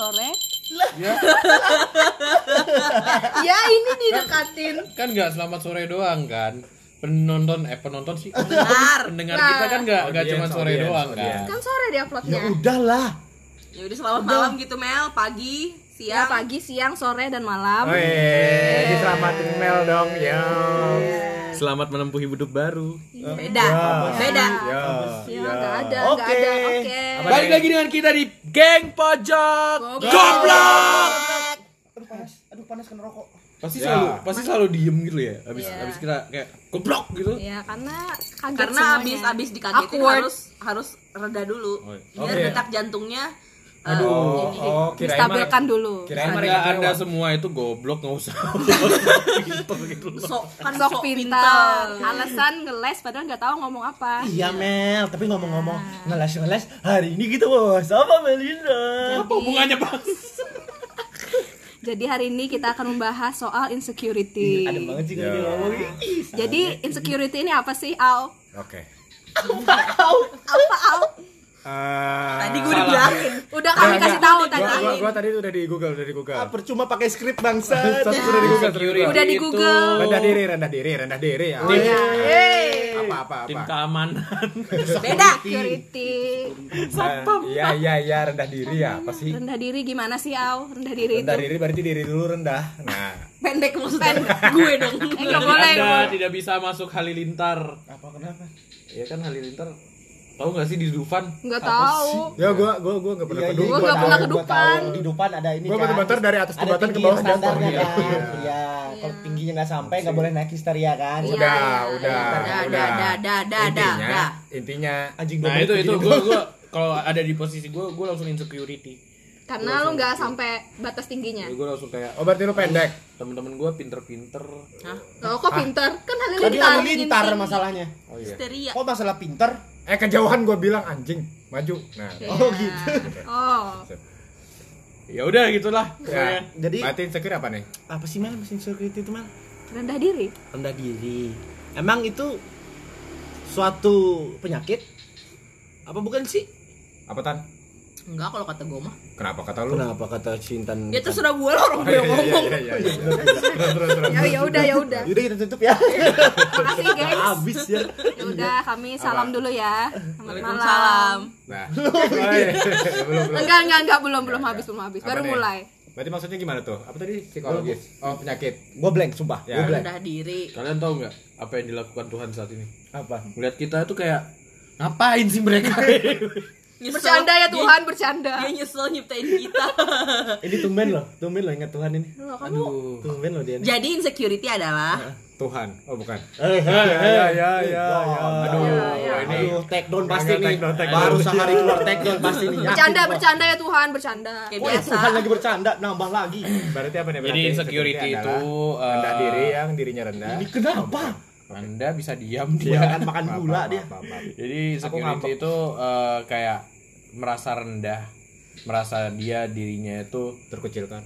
sore. Ya, Ya ini didekatin. kan nggak selamat sore doang kan. Penonton eh penonton sih. Benar. Pendengar Nah. kita kan nggak nggak Audiens, cuma sore audiens, doang audiens. kan. Kan sore di uploadnya. Ya udahlah. Ya udah selamat malam gitu Mel, pagi, Ya siang. pagi, siang, sore dan malam. Oh, iya. diselamatin Mel dong ya. Selamat menempuh hidup baru. Beda. Beda. Ya. Ya nggak ada, Oke. nggak ada. Oke. Balik lagi dengan kita di Geng Pojok Goblok. Aduh panas. Aduh panas kena rokok. Pasti Ya. selalu pasti selalu diem gitu ya. Habis Iya. habis kita kayak goblok gitu. Ya karena kaget Karena semuanya. abis abis dikagetin Awkward. harus harus reda dulu. Oh, iya. Biar Oke. detak jantungnya Aduh, oh, kirain distabilkan mah- dulu. Kirain mereka anda kecewa. semua itu goblok nggak usah. Gitu loh. sok kan Sok pintar. Alasan ngeles padahal nggak tahu ngomong apa. Iya Mel, tapi ngomong-ngomong ngeles-ngeles hari ini kita bos sama Melinda. Apa hubungannya bang? Jadi hari ini kita akan membahas soal insecurity. Ada banget sih dia ngomong. Jadi insecurity ini apa sih, Al? Oke. Apa Al? Eh, Tadi gue udah bilangin. Udah kami Enggak, kasih enggak. tahu Gua, tadi. gua, gua tadi udah di Google, udah di Google. ah, percuma pakai skrip bangsa. Udah di Google, udah di Google. Rendah diri, rendah diri, rendah diri. ya. Oh ya. Hey. Apa apa Tim apa. keamanan. Beda. Security. Nah, Iya iya iya rendah diri ya. Apa sih? Rendah diri gimana sih, Al? Rendah diri Rendah itu. diri berarti diri dulu rendah. Nah, Pendek maksudnya. gue dong. Eh, nggak boleh. Anda tidak bisa masuk Halilintar. Apa kenapa? Ya kan Halilintar. Tahu nggak sih di Dufan? Nggak tahu. ya gua gua gua enggak pernah Iya, kedua. Gua gua nggak tahu, pernah gua kedupan. tahu. Di depan ada ini Gua kan. betul-betul dari atas jembatan ke bawah jatuh. kan. Iya. Iya, kalau tingginya nggak sampai nggak boleh naik histeria kan. Iya. Udah, iya, udah, Dah, dah, udah. dah, dah, dah, dah, Intinya, Anjing Nah gua itu itu gue gue kalau ada di posisi gue gue langsung insecurity. Karena lu nggak sampai batas tingginya. Gue langsung kayak Oh berarti lu pendek. temen-temen gue pinter-pinter. Oh, kok pinter? Kan Tadi halilintar. halilintar masalahnya. Oh iya. Histeria. Kok masalah pinter? Eh kejauhan gua bilang anjing, maju. Nah, Iya. Oh, gitu. Oh. Ya udah gitulah. ya. Jadi Berarti insecure apa nih? apa sih Mel mesin security itu Mel? Rendah diri. Rendah diri. Emang itu suatu penyakit? Apa bukan sih? Apa tan? Enggak kalau kata gue mah. Kenapa kata lu? Kenapa kata Cintan? Ya terserah gue lah orang Oh, gue iya, yang iya, ngomong. iya. Terus, terus, terus. Ya ya udah ya udah. Yaudah kita tutup ya. Makasih, gengs. Habis ya. Ya udah, kami salam Apa? dulu ya. Selamat Waalaikumsalam. Nah, oh, belum belum. Enggak, enggak, enggak, belum, belum habis, belum habis. Baru mulai. Berarti maksudnya gimana tuh? Apa tadi psikologis? Oh penyakit. Gua blank sumpah. Ya. Gua blank. Rendah diri. Kalian tahu nggak apa yang dilakukan Tuhan saat ini? Apa? Melihat kita tuh kayak ngapain sih mereka? Nyesel. Bercanda ya Dia- Tuhan, bercanda. Dia nyesel nyiptain kita. Ini tumben loh, tumben loh ingat Tuhan ini. Loh, kamu Aduh. Tumben loh dia. ini. Jadi insecurity adalah Tuhan. Oh bukan. Eh, eh, Ya ya eh. ya ya. ya. Aduh, Ya, ya. ini Aduh, take down pasti nih. take down, take Baru down. sehari keluar take down pasti nih. bercanda, bercanda ya Tuhan, bercanda. kayak biasa. Tuhan lagi bercanda, nambah lagi. Berarti apa nih? Jadi Berarti insecurity itu, eh, rendah diri yang dirinya rendah. Ini kenapa? Anda bisa diam Dia dia. kan makan gula dia. Jadi insecurity itu eh, kayak merasa rendah, merasa dia dirinya itu Terkucilkan.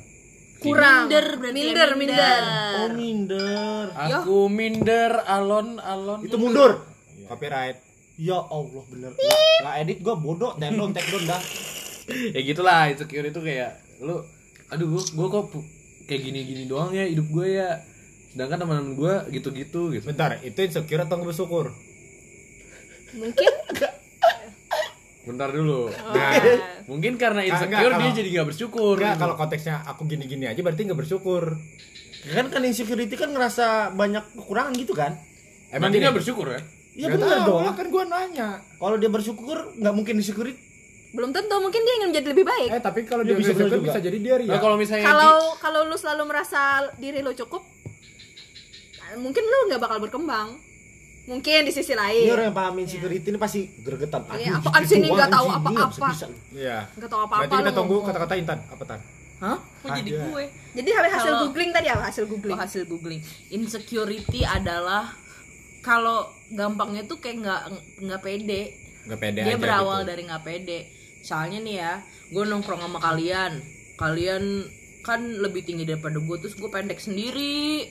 Kurang. Minder berarti ya, minder, minder. Oh, minder. aku minder alon alon. Itu mundur. Copyright. Ya Allah bener. Nggak edit gua bodoh, take down, take down dah. ya gitulah insecure itu kayak lu aduh gua, gua kok kayak gini-gini doang ya hidup gue ya sedangkan teman-teman gue gitu-gitu gitu Bentar, itu insecure atau nggak bersyukur? Mungkin bentar dulu Oh. nah mungkin karena insecure enggak, dia kalau- jadi nggak bersyukur Enggak, kalau konteksnya aku gini-gini aja berarti nggak bersyukur. Kan kan insecurity kan ngerasa banyak kekurangan gitu kan? emang gini? dia nggak bersyukur ya Iya tahu dong. kan gua nanya. Kalau dia bersyukur nggak mungkin insecurity. belum tentu, mungkin dia ingin menjadi lebih baik. Eh tapi kalau Ya, dia bisa juga. bisa jadi dia nah kalau misalnya Kalau kalau lu selalu merasa diri lu cukup, mungkin lu nggak bakal berkembang. Mungkin di sisi Ini lain. orang yang paham insecurity ini pasti gregetan. Iya, Aduh, apaan gitu sih ini nggak tahu ini apa-apa. Iya. Nggak tahu apa-apa. Berarti kita tunggu kata-kata Intan. Apa Tan? Hah? Kok jadi gue? Jadi hasil Kalau- googling tadi apa? Hasil googling. Oh, hasil googling. Insecurity adalah kalau gampangnya tuh kayak nggak nggak pede. Nggak pede Dia aja berawal gitu. dari nggak pede. Soalnya nih ya, gue nongkrong sama kalian. Kalian kan lebih tinggi daripada gue, terus gue pendek sendiri.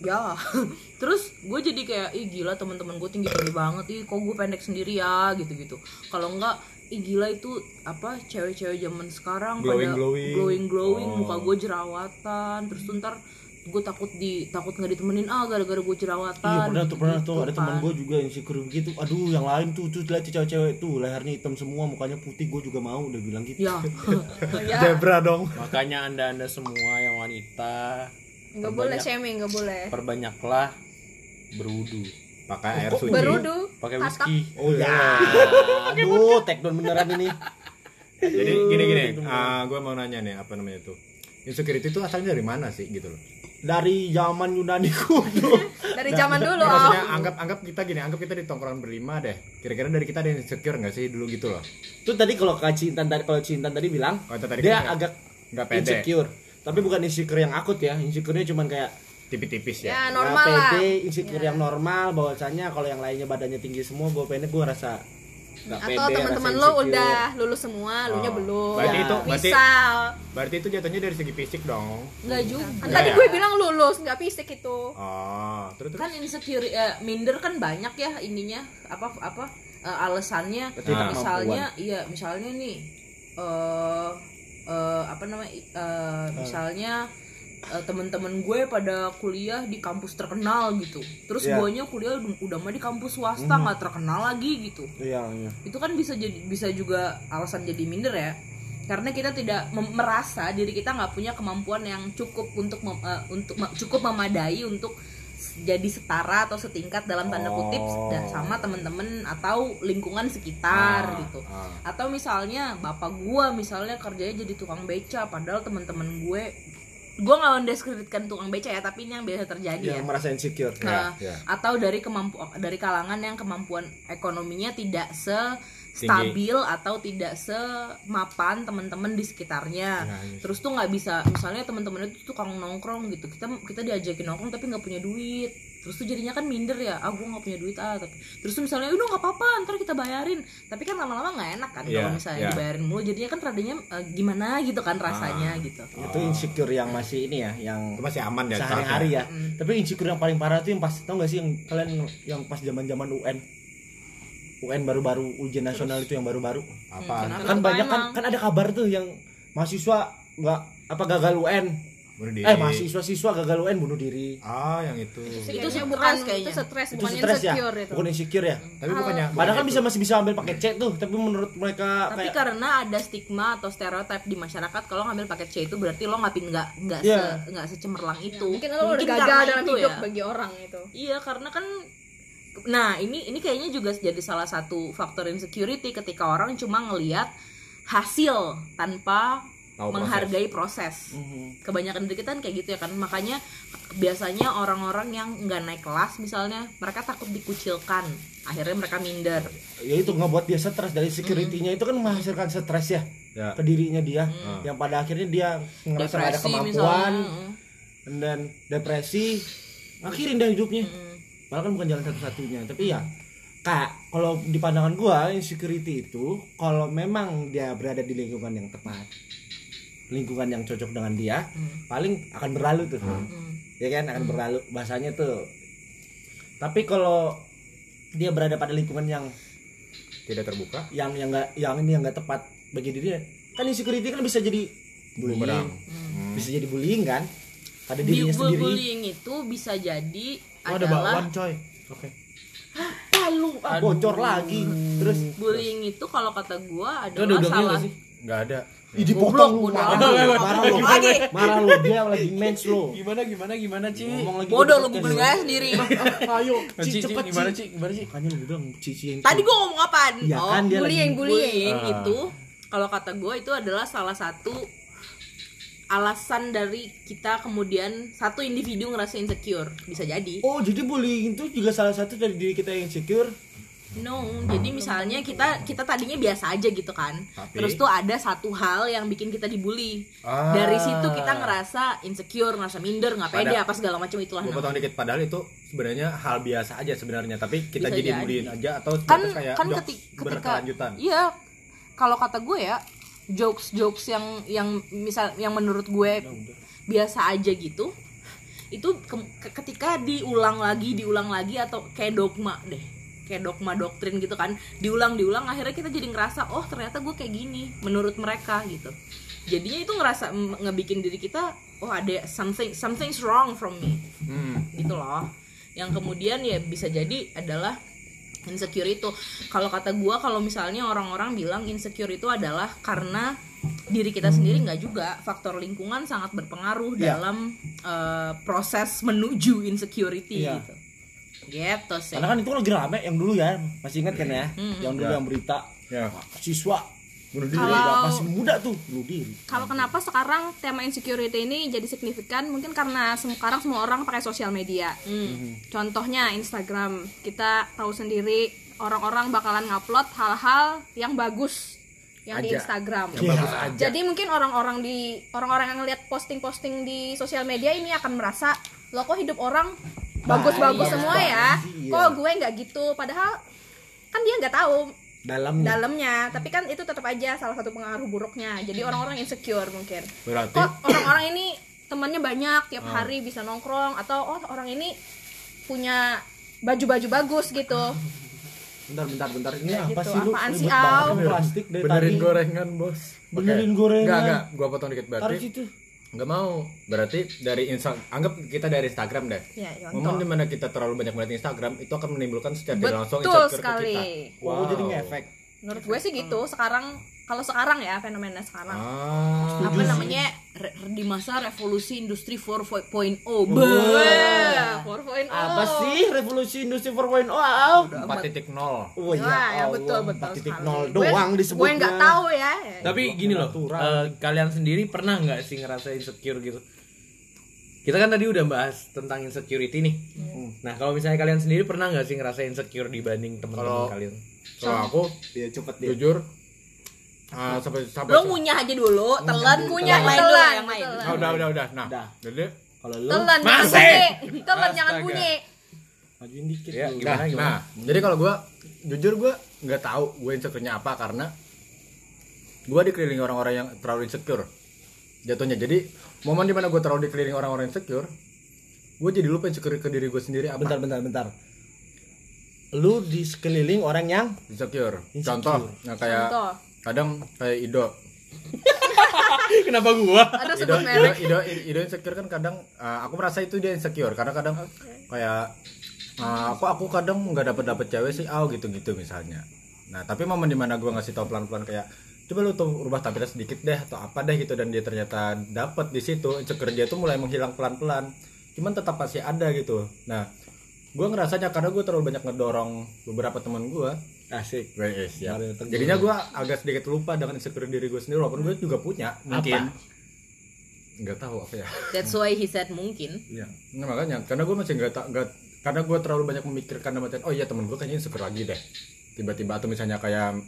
Ya, terus gue jadi kayak ih gila teman-teman gue tinggi tinggi banget ih kok gue pendek sendiri ya gitu gitu. Kalau enggak ih gila itu apa cewek-cewek zaman sekarang Glowing, pada glowing. glowing glowing Oh. muka gue jerawatan terus tuh ntar gue takut di takut nggak ditemenin ah gara-gara gue jerawatan Iya pernah tuh pernah gitu-gitu tuh ada teman kan. gue juga insecure begitu. Aduh yang lain tuh tuh lihat cewek-cewek tuh lehernya hitam semua mukanya putih gue juga mau udah bilang gitu. ya ya Zebra dong. Makanya anda-anda semua yang wanita nggak boleh shaming nggak boleh perbanyaklah berwudu, Pakai air suci. berudu pakai whisky. Oh ya. Aduh, take down beneran ini. Jadi gini gini, ah gue mau nanya nih apa namanya itu. Insecurity itu asalnya dari mana sih gitu loh? Dari zaman Yunani kuno. dari zaman dulu oh maksudnya anggap anggap kita gini, anggap kita di tongkrongan berlima deh. Kira-kira dari kita ada yang insecure nggak sih dulu gitu loh? Itu tadi kalau Kak Cinta tadi kalau Cinta tadi bilang Oh, itu tadi dia kan agak nggak pede. insecure. Tapi bukan insecure yang akut ya. Insecure-nya cuman kayak Tipis-tipis ya. ya ya, normal lah pede, insecure yang normal bahwasanya kalau yang lainnya badannya tinggi semua gue pendek gue rasa nggak atau teman-teman lo udah lulus semua lu nya Oh. belum Berarti Ya. itu berarti misal berarti itu jatuhnya dari segi fisik dong. nggak juga kan Nggak tadi ya? gue bilang lulus nggak fisik itu Oh, terus terus. kan insecure eh, minder kan banyak ya ininya apa apa eh, alasannya Ketidakmampuan. misalnya iya misalnya nih eh eh, apa namanya eh, misalnya eh, teman-teman gue pada kuliah di kampus terkenal gitu. Terus Iya. guanya kuliah udah, mah di kampus swasta nggak terkenal lagi gitu. Iya, iya. itu kan bisa jadi bisa juga alasan jadi minder ya. Karena kita tidak merasa diri kita nggak punya kemampuan yang cukup untuk mem- eh, untuk cukup memadai untuk jadi setara atau setingkat dalam tanda kutip dan sama temen-temen atau lingkungan sekitar gitu ah. atau misalnya bapak gua misalnya kerjanya jadi tukang beca padahal temen-temen gue gua nggak mendeskripsikan tukang beca ya tapi ini yang biasa terjadi ya Yang merasa insecure. Nah, ya. atau dari kemampu dari kalangan yang kemampuan ekonominya tidak se stabil atau tidak semapan teman-teman di sekitarnya. Ya, iya. Terus tuh nggak bisa misalnya teman-teman itu tukang nongkrong gitu. Kita kita diajakin nongkrong tapi nggak punya duit. Terus tuh jadinya kan minder ya. Ah gue nggak punya duit ah tapi terus tuh misalnya udah nggak apa-apa ntar kita bayarin. Tapi kan lama-lama nggak enak kan Iya, kalau misalnya iya. dibayarin mulu. Jadinya kan tadinya eh, gimana gitu kan rasanya Ah. gitu. Itu insecure yang masih ini ya, yang Itu masih aman ya. sehari-hari ya. Tapi insecure yang paling parah tuh yang pas tau gak sih yang kalian yang pas zaman-zaman UN. UN baru-baru ujian nasional itu yang baru-baru. Apa? kenapa? Kan Kenapa banyak kan kan ada kabar tuh yang mahasiswa nggak apa gagal UN. Bunuh diri. Eh mahasiswa-siswa gagal UN bunuh diri. Ah, yang itu. Itu Kayaknya bukan itu kayaknya. stres Itu bukan stres ya, itu bukan insecure ya. Tapi bukannya Padahal kan bukannya bisa itu- masih bisa ambil paket C tuh, tapi menurut mereka Tapi kayak karena ada stigma atau stereotip di masyarakat kalau ngambil paket C itu berarti lo nggak nggak nggak Iya. se, nggak secemerlang itu. mungkin lo udah gagal dalam itu hidup ya. bagi orang itu Iya, karena kan nah, ini ini kayaknya juga jadi salah satu faktor insecurity ketika orang cuma ngelihat hasil tanpa Tahu menghargai proses. Mhm. Kebanyakan dari kita kan kayak gitu ya kan. Makanya biasanya orang-orang yang nggak naik kelas misalnya, mereka takut dikucilkan. Akhirnya mereka minder. ya itu ngebuat dia stres dari security-nya itu kan menghasilkan stres ya Ya. ke dirinya dia yang pada akhirnya dia ngerasa nggak ada Depresi kemampuan misalnya. mm. dan depresi akhirin dah hidupnya malah kan bukan jalan satu-satunya. Tapi ya kak kalau di pandangan gua insecurity itu kalau memang dia berada di lingkungan yang tepat lingkungan yang cocok dengan dia paling akan berlalu tuh. Ya kan? Akan berlalu bahasanya tuh. Tapi kalau dia berada pada lingkungan yang tidak terbuka. yang yang nggak yang ini yang nggak tepat bagi dirinya kan insecurity kan bisa jadi bullying. Bisa jadi bullying kan? Pada Di dirinya sendiri. bullying itu bisa jadi Oh, ada adalah bakwan coy. Oke. Palu ah, bocor lagi. Terus bullying itu kalau kata gua ada adalah udangnya salah. nggak sih? Nggak ada. Ih, dipotong lu marah lu. Marah lu. Lagi. marah lu. Dia lagi mens lu. Gimana gimana gimana Ci? ngomong lagi bodoh lu googling aja sendiri. Ayo Ci, Ci Ci, cepet gimana Ci? Ci? Gimana Ci? makanya lu bilang Cici yang tadi gua ngomong apaan? Oh kan dia bullying lagi bullying Ah. itu kalau kata gua itu adalah salah satu alasan dari kita kemudian satu individu ngerasa insecure. Bisa jadi. Oh jadi bullying itu juga salah satu dari diri kita yang insecure? No jadi misalnya kita kita tadinya biasa aja gitu kan. Tapi- terus tuh ada satu hal yang bikin kita dibully. Ah. dari situ kita ngerasa insecure ngerasa minder nggak pede apa segala macam itulah Gue potong dikit padahal itu sebenarnya hal biasa aja sebenarnya tapi kita Bisa jadi bullying aja atau kan kayak kan ketika berkelanjutan. iya kalau kata gue ya jokes jokes yang yang misal yang menurut gue biasa aja gitu itu ke- ke- ketika diulang lagi diulang lagi atau kayak dogma deh kayak dogma doktrin gitu kan diulang diulang akhirnya kita jadi ngerasa oh ternyata gue kayak gini menurut mereka gitu. Jadinya itu ngerasa ngebikin diri kita oh ada something something's wrong from me. Hmm. gitu loh. Yang kemudian ya bisa jadi adalah insecure itu kalau kata gua kalau misalnya orang-orang bilang insecure itu adalah karena diri kita sendiri nggak juga faktor lingkungan sangat berpengaruh Iya. dalam eh, proses menuju insecurity Iya. gitu gitu sih Karena kan itu lagi rame yang dulu ya, masih ingat kan ya? Yang dulu Ya. yang berita Ya. siswa bunuh diri Kalau- masih muda tuh bunuh diri. Kalau kenapa sekarang tema insecurity ini jadi signifikan? Mungkin karena sekarang semua orang pakai sosial media. Hmm. Contohnya Instagram. Kita tahu sendiri orang-orang bakalan ngupload hal-hal yang bagus yang di Aja. Instagram. Yang bagus aja. Jadi mungkin orang-orang di orang-orang yang lihat posting-posting di sosial media ini akan merasa lo kok hidup orang bagus-bagus semua ya. iya. Kok gue nggak gitu? Padahal kan dia nggak tahu Dalamnya. dalamnya tapi kan itu tetap aja salah satu pengaruh buruknya jadi orang-orang insecure mungkin Berarti kok orang-orang ini temannya banyak tiap Oh. hari bisa nongkrong atau oh orang ini punya baju-baju bagus gitu Bentar bentar bentar. Ini Ya, apa gitu. sih lu? Apaan sih, plastik dari benerin tadi. gorengan, Bos. Oke. Benerin gorengan. Enggak, enggak, gua potong dikit Taruh berarti. Situ. Enggak mau. Berarti dari Insta anggap kita dari Instagram deh. ya Momen contoh di mana kita terlalu banyak melihat Instagram itu akan menimbulkan secara langsung betul insecure ke sekali kita. Oh, jadi ngefek. menurut gue sih gitu sekarang kalau sekarang ya fenomena sekarang Ah. apa namanya re- di masa revolusi industri 4.0 Wah, 4.0 Apa sih revolusi industri 4.0? Au. 4.0. Oh iya, Wah, ya Allah. betul betul 4.0 sekali. doang disebutnya. gue nggak tahu ya Tapi gini loh, eh, kalian sendiri pernah nggak sih ngerasa insecure gitu? Kita kan tadi udah bahas tentang insecurity nih. Nah kalau misalnya kalian sendiri pernah nggak sih ngerasa insecure dibanding teman-teman kalian? Kalau aku Dia cepet dia. jujur ah, sampai sampai lo ngunyah aja dulu telan Punya yang lain telan, dulu yang lain telan. Ah, udah udah udah. Nah, Udah. jadi Kalau lu telan jangan Masih. telan jangan bunyi majuin dikit Ya, lu. gimana, nah, gimana? nah, jadi kalau gua jujur gua nggak tahu gue insecure-nya apa karena gua dikelilingi orang-orang yang terlalu insecure jatuhnya jadi momen di mana gue terlalu dikelilingi orang-orang insecure gue jadi lupa insecure ke diri gue sendiri apa Bentar bentar bentar. Lu di sekeliling orang yang insecure. Insecure. contoh yang kayak Contoh. Kadang kayak Ido. Kenapa gua? ada Ido, sebut Ido, merek. Ido, Ido insecure kan kadang uh, aku merasa itu dia insecure. Karena kadang kayak uh, aku aku kadang nggak dapet dapet cewek sih aw gitu gitu misalnya. Nah tapi momen di mana gue ngasih tau pelan pelan kayak coba lu tuh rubah tampilan sedikit deh atau apa deh gitu dan dia ternyata dapet di situ insecure dia tuh mulai menghilang pelan pelan cuman tetap pasti ada gitu. Nah gue ngerasanya karena gue terlalu banyak ngedorong beberapa teman gue asik. Guys, ya. Mario Teguh. Jadinya gue agak sedikit lupa dengan insecure diri gue sendiri walaupun gue juga punya mungkin. Nggak tahu apa ya. That's why he said mungkin. Iya, nah, makanya karena gue masih nggak tak nggak karena gue terlalu banyak memikirkan artian, oh iya temen gue kayaknya insecure lagi deh. Tiba-tiba atau misalnya kayak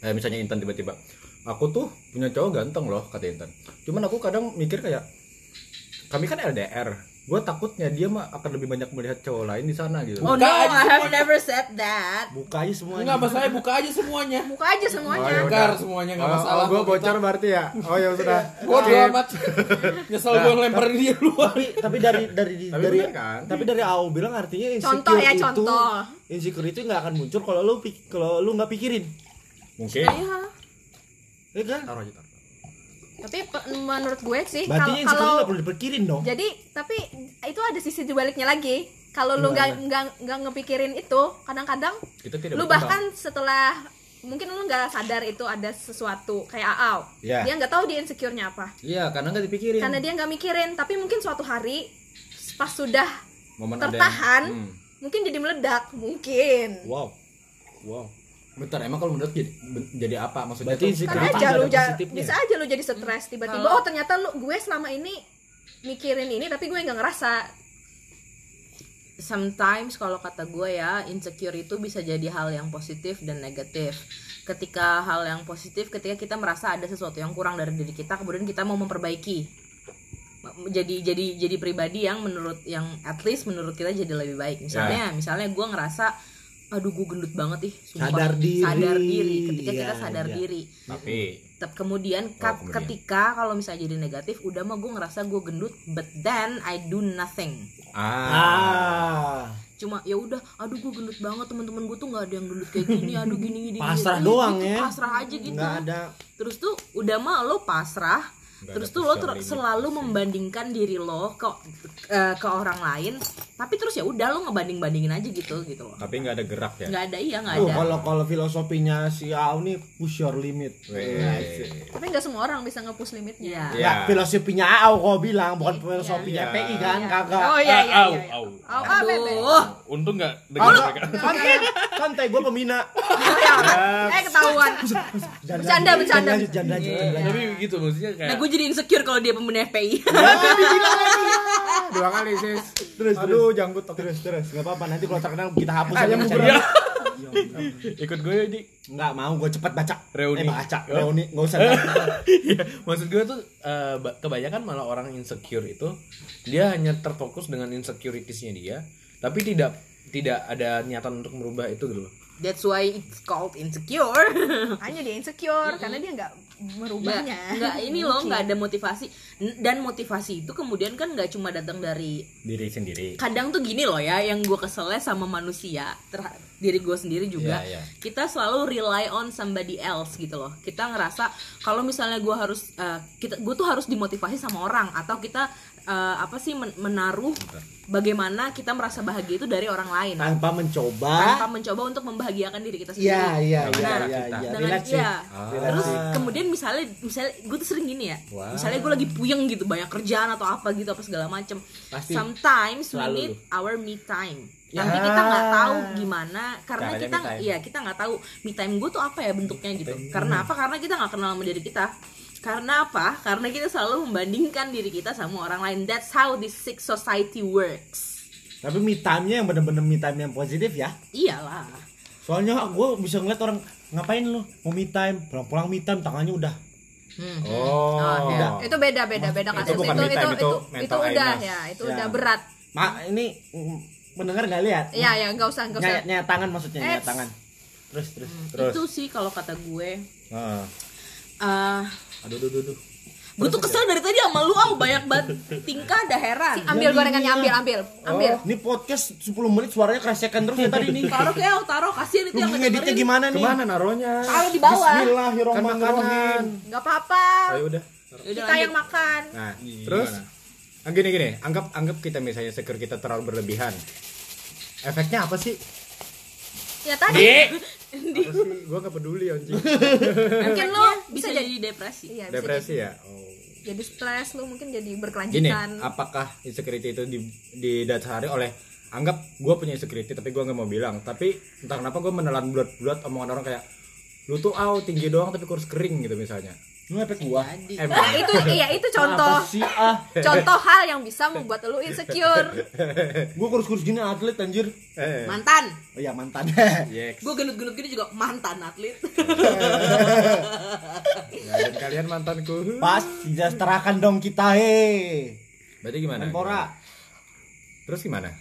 kayak misalnya Intan tiba-tiba aku tuh punya cowok ganteng loh kata Intan. Cuman aku kadang mikir kayak kami kan LDR gue takutnya dia mah akan lebih banyak melihat cowok lain di sana gitu oh no Buka aja I have never said that Buka aja semua. Enggak masalahnya buka aja semuanya. buka aja Oh, semuanya ya udah. Bongkar semuanya nggak Oh, masalah. oh, gue bocor kita. berarti ya oh ya sudah Bodo Skip. amat. Nyesel gua ngelemparin dia luar. tapi tapi dari dari Tapi dari bener kan? tapi dari Au bilang artinya insecure Contoh ya, itu contoh. insecure itu nggak akan muncul kalau lu kalau lu nggak pikirin mungkin iya ya kan taruh aja taruh. Tapi menurut gue sih kalau kalau perlu dipikirin dong. Jadi tapi itu ada sisi dibaliknya lagi. Kalau lu nggak nggak nggak ngepikirin itu kadang-kadang lu berkembang. bahkan setelah mungkin lu nggak sadar itu ada sesuatu kayak Aau Iya. dia nggak tahu dia insecure-nya apa. Iya karena nggak dipikirin. Karena dia nggak mikirin. Tapi mungkin suatu hari pas sudah momen ada yang- tertahan Hmm. mungkin jadi meledak. Mungkin. Wow. Wow Bentar, emang kalau menurut jadi, jadi apa? Maksudnya? Berarti tuh? kan Kenapa aja lu bisa aja lu jadi stres tiba-tiba Kalau- oh ternyata lu gue selama ini mikirin ini tapi gue nggak ngerasa. Sometimes kalau kata gue ya insecure itu bisa jadi hal yang positif dan negatif. Ketika hal yang positif ketika kita merasa ada sesuatu yang kurang dari diri kita kemudian kita mau memperbaiki. Jadi jadi jadi pribadi yang menurut yang at least menurut kita jadi lebih baik. Misalnya misalnya gue ngerasa aduh gue gendut banget ih sumpah. Sadar diri. sadar diri ketika kita Iya, sadar iya. diri Tapi Tep- kemudian, kat- kemudian. ketika kalau misalnya jadi negatif udah mah gue ngerasa gue gendut but then I do nothing ah, ah cuma ya udah aduh gue gendut banget teman-teman gue tuh nggak ada yang gendut kayak gini aduh gini gini Pasrah gini. doang Gitu, ya. pasrah aja gitu nggak ada terus tuh udah mah lo pasrah Terus tuh lo ter- selalu membandingkan diri lo ke eh, ke orang lain tapi terus ya udah lo ngebanding bandingin aja gitu gitu loh tapi nggak ada gerak ya nggak ada iya nggak ada kalau kalau filosofinya si Au nih push your limit Weh. Tapi nggak semua orang bisa nge-push limitnya. Iya. Ya. Ya, filosofinya Au kau bilang bukan filosofinya Iya. PI kan, kagak. Oh iya iya Au, iya. au. Aduh, Untung nggak dengar santai, santai gue pemina. Eh ketahuan. Bercanda, bercanda. Lanjut. Tapi gitu maksudnya nah kayak gue jadi insecure kalau dia pembina FPI dua kali sis Terus, aduh janggut oke Terus terus, nggak apa-apa. Nanti kalau terkenal kita hapus. Ah, aja yang bercanda. ikut gue di Nggak mau, gue cepet baca. Reuni. Eh, baca. Oh. Reuni, nggak usah. Iya, maksud gue tuh eh, ba- kebanyakan malah orang insecure itu dia hanya terfokus dengan insecuritiesnya dia, tapi tidak tidak ada niatan untuk merubah itu gitu loh. that's why it's called insecure Hanya dia insecure karena dia nggak merubahnya. Nggak, nggak ini loh nggak ada motivasi. Dan motivasi itu kemudian kan nggak cuma datang dari diri sendiri. Kadang tuh gini loh ya yang gue keselnya sama manusia terha- diri gue sendiri juga. Iya, iya. kita selalu rely on somebody else gitu loh. Kita ngerasa kalau misalnya gue harus eh, kita gue tuh harus dimotivasi sama orang atau kita eh, apa sih men- menaruh bagaimana kita merasa bahagia itu dari orang lain. Tanpa mencoba. tanpa mencoba untuk membahagiakan diri kita sendiri. Iya, iya, Kalau iya, iya, iya. dengan Relate sih. iya. Ah. terus kemudian misalnya misalnya gue tuh sering gini ya. Wah. misalnya gue lagi puyeng gitu banyak kerjaan atau apa gitu apa segala macem. Pasti. Sometimes we need our me time. Ya. tapi kita nggak tahu gimana karena Caranya kita iya kita nggak tahu me time gue tuh apa ya bentuknya gitu. Karena apa? Karena kita nggak kenal sama diri kita karena apa karena kita selalu membandingkan diri kita sama orang lain that's how this sick society works Tapi me time-nya yang bener-bener me time yang positif ya. iyalah Soalnya gue bisa ngeliat orang ngapain lu mau me time, pulang-pulang me time tangannya udah. Hmm. oh Ah, iya. Itu beda beda beda Itu kasus itu me itu time, itu itu itu, udah ya, itu Ya. udah berat. Mak ini mm, mendengar nggak lihat? Iya ya, nggak usah nggak usah. Nyayat tangan maksudnya, nyayat Eits. tangan. Terus terus. Terus? itu sih kalau kata gue Ah. eh Aduh, aduh, aduh, aduh. gue tuh kesel dari tadi sama lu au banyak banget tingkah dah heran Ambil gorengannya ambil ambil ambil. Ini podcast 10 menit suaranya kresekan terus ya tadi nih. taruh kayak au, taruh kasihan itu yang ngeditnya gimana nih? ke mana naruhnya taruh di bawah Bismillahirrahmanirrahim. Nggak apa-apa. ayo udah Yaudah, Kita yang lanjut. makan. nah terus ah, gini gini anggap anggap kita misalnya seker kita terlalu berlebihan efeknya apa sih Ya tadi sih? Gua gak peduli anjing. Mungkin lo bisa bisa jadi depresi. Iya, depresi jadi, ya? Oh. jadi stres lo mungkin jadi gini berkelanjutan. apakah insecurity itu di, didasari oleh anggap gue punya insecurity tapi gue nggak mau bilang. Tapi entah kenapa gue menelan bulat-bulat omongan orang kayak lu tuh aw tinggi doang tapi kurus kering gitu misalnya Lu efek gua. jadi emang Nah, itu iya itu contoh sih ah? contoh hal yang bisa membuat lo insecure. Gua kurus-kurus gini atlet anjir. eh mantan Oh iya mantan. yes. gue gendut-gendut gini juga mantan atlet Ya, dan kalian mantanku Pas sejahterakan dong kita he. berarti gimana Menpora. terus gimana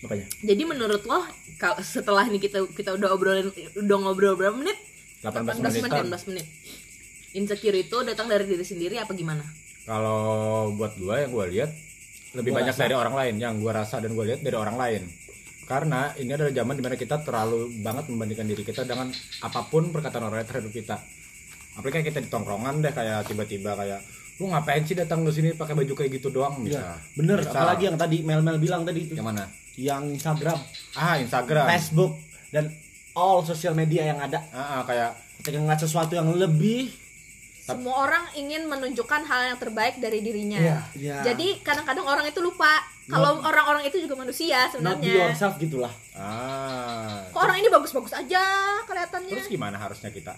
Makanya. jadi menurut lo kal- setelah ini kita kita udah obrolin udah ngobrol berapa menit 18 18 menit. menit 18 menit. Insecure itu datang dari diri sendiri apa gimana? Kalau buat gue yang gue lihat lebih Gua banyak rasa. dari orang lain. Yang gue rasa dan gue lihat dari orang lain. Karena ini adalah zaman di mana kita terlalu banget membandingkan diri kita dengan apa pun perkataan orang lain terhadap kita. Apalagi kayak kita di tongkrongan deh kayak tiba-tiba kayak lu ngapain sih datang ke sini pakai baju kayak gitu doang? Bisa Iya, bener. Bisa. Apalagi yang tadi Mel Mel bilang tadi itu. yang mana? Yang Instagram, ah Instagram. Facebook. Dan all sosial media yang ada. ah, ah, kayak Ketika ngeliat sesuatu yang lebih Semua orang ingin menunjukkan hal yang terbaik dari dirinya. Iya, iya. Jadi kadang-kadang orang itu lupa kalau orang-orang itu juga manusia not be sebenarnya. yourself gitulah. ah Kok orang ini bagus-bagus aja kelihatannya? terus gimana harusnya kita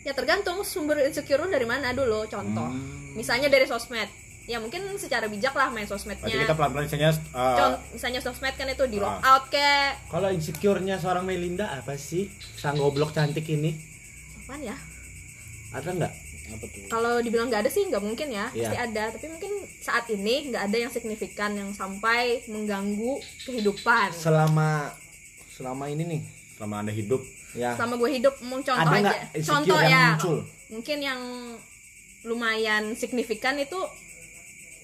Ya tergantung sumber insecure dari mana dulu. Contoh, Hmm. misalnya dari sosmed. Ya mungkin secara bijak lah main berarti sosmednya. kita pelan-pelan misalnya uh, Con- misalnya sosmed kan itu di Ah. lock out kayak Kalau insecure-nya seorang Melinda apa sih? Sang goblok cantik ini. apaan ya? Ada nggak? Apa tuh? Kalau dibilang nggak ada sih nggak mungkin ya, Iya. pasti ada. Tapi mungkin saat ini nggak ada yang signifikan yang sampai mengganggu kehidupan. Selama selama ini nih, selama anda hidup ya. Selama gue hidup, mau contoh Ada aja. Contoh yang ya, muncul? mungkin yang lumayan signifikan itu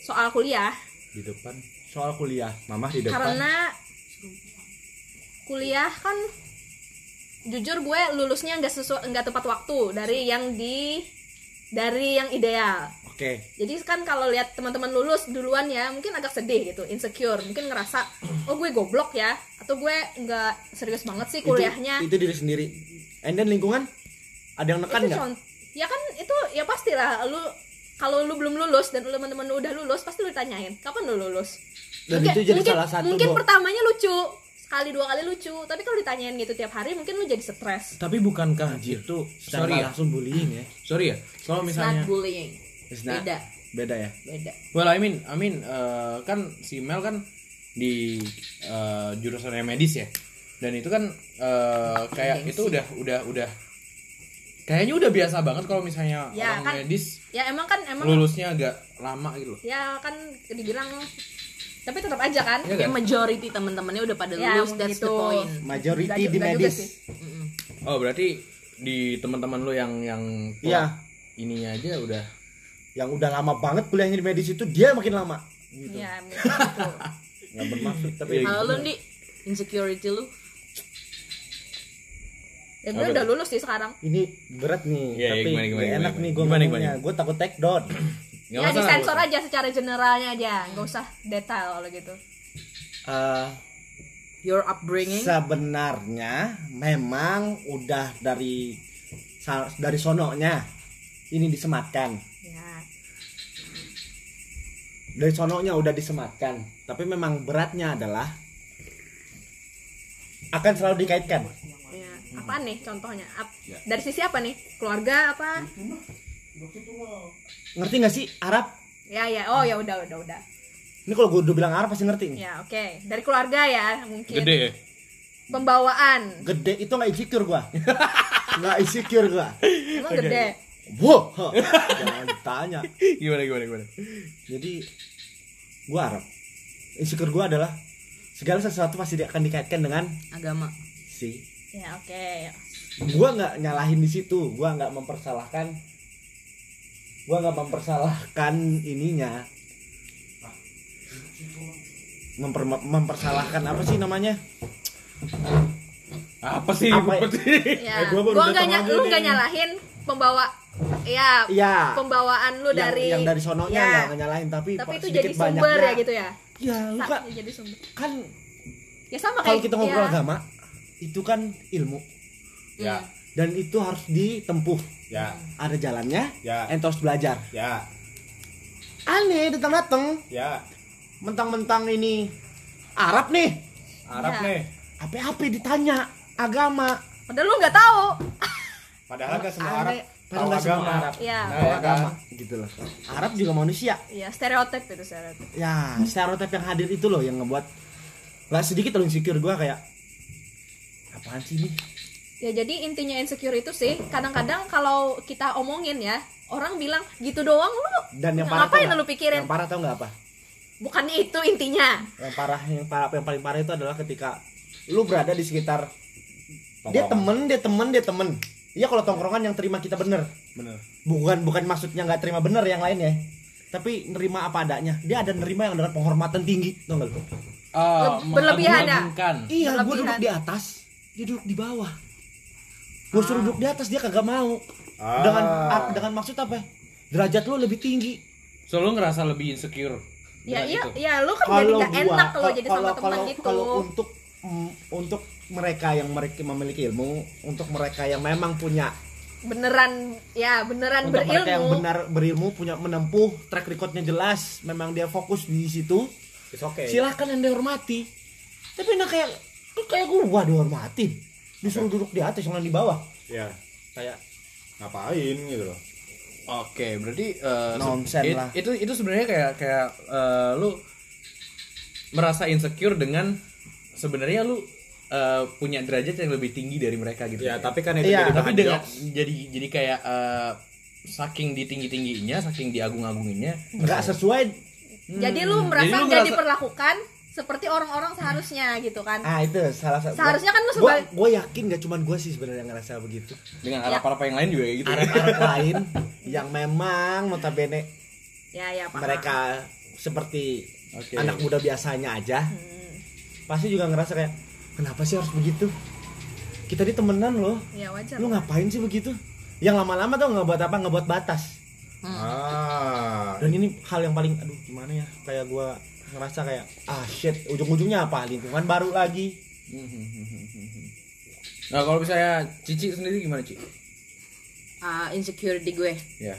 soal kuliah. di depan. Soal kuliah. Mama di depan. karena kuliah kan jujur gue lulusnya nggak sesuai nggak tepat waktu dari yang di dari yang ideal. Oke. Jadi kan kalau lihat teman-teman lulus duluan ya mungkin agak sedih gitu insecure. Mungkin ngerasa oh gue goblok ya atau gue nggak serius banget sih kuliahnya. itu, itu diri sendiri. And then lingkungan? Ada yang nekan nggak? ya kan itu ya pastilah lu kalau lu belum lulus dan lu teman-teman lu udah lulus pasti lu ditanyain kapan lu lulus? Dan itu jadi salah satu mungkin bahwa- pertamanya lucu sekali dua kali lucu tapi kalau ditanyain gitu tiap hari mungkin lu jadi stres. Tapi bukankah itu itu secara sorry ya, langsung bullying ya? Sorry ya. Kalau It's misalnya not bullying. It's not- beda. beda ya? Beda. Well, I mean, I mean, eh, kan si Mel kan di eh, jurusannya medis ya, dan itu kan eh, kayak itu udah, udah, udah, kayaknya udah biasa banget kalau misalnya Ya, orang kan. medis ya emang kan emang lulusnya agak lama gitu loh. ya kan dibilang tapi tetap aja kan Iya ya kan? majority teman-temannya udah pada Ya, lulus that's the gitu. point majority di medis. Oh, berarti di teman-teman lu yang yang Iya. telat ininya aja udah yang udah lama banget kuliahnya di medis itu dia makin lama gitu ya gitu. nggak bermaksud tapi Iya, kalau lu di insecurity lu ya gue udah lulus sih sekarang. Ini berat nih Iya, iya, tapi gimana, gimana, nggak enak gimana, nih gue gimana, ngomongnya. gimana? gue takut take down. Nggak ya masalah, disensor aja secara generalnya aja nggak usah detail kalau gitu. Eh, your upbringing? sebenarnya memang udah dari dari sononya ini disematkan. Ya. Dari sononya udah disematkan tapi memang beratnya adalah akan selalu dikaitkan. ya apa nih contohnya? Ap- dari sisi apa nih? Keluarga apa? Ngerti nggak sih? Arab. Ya ya. Oh ya udah udah udah. Ini kalau gue udah bilang Arab pasti ngerti nih. Ya oke. Dari keluarga ya mungkin. Gede ya? pembawaan. Gede. Itu nggak insecure gua. Nggak insecure gua. Emang gede? Wah, jangan ditanya. Gimana, gimana, gimana? Jadi gua Arab. Insecure gua adalah segala sesuatu pasti akan dikaitkan dengan agama. si. Ya oke Gua nggak nyalahin di situ, gua nggak mempersalahkan. Gua nggak mempersalahkan ininya. Memper, mempersalahkan apa sih namanya? Apa sih? Apa ya? Ya Eh, gua baru gua nya- aja lu nggak nyalahin pembawa ya Iya. pembawaan lu Yang, dari yang dari sononya ya, nggak nyalahin tapi, tapi itu sedikit jadi sumber banyaknya- ya gitu ya Ya, lu kan, ya jadi sumber kan ya sama kalau kita ngobrol ya, agama itu kan ilmu. Ya, dan itu harus ditempuh. Ya, ada jalannya ya, harus belajar. Ya, aneh datang datang ya. mentang-mentang ini Arab nih. Arab Ya. nih. apa-apa ditanya agama. Padahal lu nggak tahu. Padahal gak semua Arab padahal nggak semua agama. Arab. Iya. Nah, ya kan? agama. gitu loh. Arab juga manusia. Ya stereotip itu stereotip. Ya stereotip yang hadir itu loh yang ngebuat nggak sedikit loh insecure gue kayak apaan sih ini? Ya jadi intinya insecure itu sih kadang-kadang kalau kita omongin ya orang bilang gitu doang lu. Dan yang parah ngapain lu nggak? pikirin? Yang parah tau nggak apa? Bukannya itu intinya. Yang parah yang parah yang paling parah itu adalah ketika lu berada di sekitar dia temen dia temen dia temen. Iya kalau tongkrongan yang terima kita bener. Bener. bukan bukan maksudnya nggak terima bener yang lainnya tapi nerima apa adanya. Dia ada nerima yang dengan penghormatan tinggi. Tau gak lu? Oh, berlebihan ya? iya gue duduk di atas dia duduk di bawah. Gue suruh duduk di atas dia kagak mau. Ah. dengan dengan maksud apa? Derajat lu lebih tinggi. So lu ngerasa lebih insecure. ya iya itu? ya lu kan jadi gak enak kalau kal- jadi sama teman gitu. kalau untuk mm, untuk mereka yang mereka memiliki ilmu untuk mereka yang memang punya beneran ya beneran untuk mereka yang berilmu benar berilmu punya menempuh track recordnya jelas memang dia fokus di situ. It's okay. silahkan anda hormati tapi nah kayak lu kayak gua dihormatin disuruh duduk di atas jangan di bawah Ya, kayak ngapain gitu loh. Oke, berarti eh, se- Nonsen it- lah. itu itu sebenarnya kayak kayak eh, lu merasa insecure dengan sebenarnya lu eh, punya derajat yang lebih tinggi dari mereka gitu. Ya, tapi kan itu Iya, jadi tapi dengan jadi jadi kayak eh, saking ditinggi tingginya, saking diagung-agunginnya, nggak sesuai jadi lu Hmm. merasa Jadi lu jadi ngerasa- diperlakukan seperti orang-orang seharusnya gitu kan ah itu salah satu Seharusnya kan lu gua, sebagai- gua yakin gak cuman gua sih sebenarnya yang ngerasa begitu dengan Ya. Arab-Arab yang lain juga kayak gitu. ya. Arab-Arab lain yang memang notabene ya ya paham. mereka seperti Oke. anak muda biasanya aja Hmm. pasti juga ngerasa kayak kenapa sih harus begitu kita di temenan loh ya wajar lu ngapain sih begitu yang lama-lama tuh nggak buat apa nggak buat batas ah dan ini hal yang paling aduh gimana ya kayak gua ngerasa kayak ah shit ujung-ujungnya apa? Lingkungan baru lagi. Nah kalau misalnya Cici sendiri gimana Ci? Ah, insecurity gue. Ya.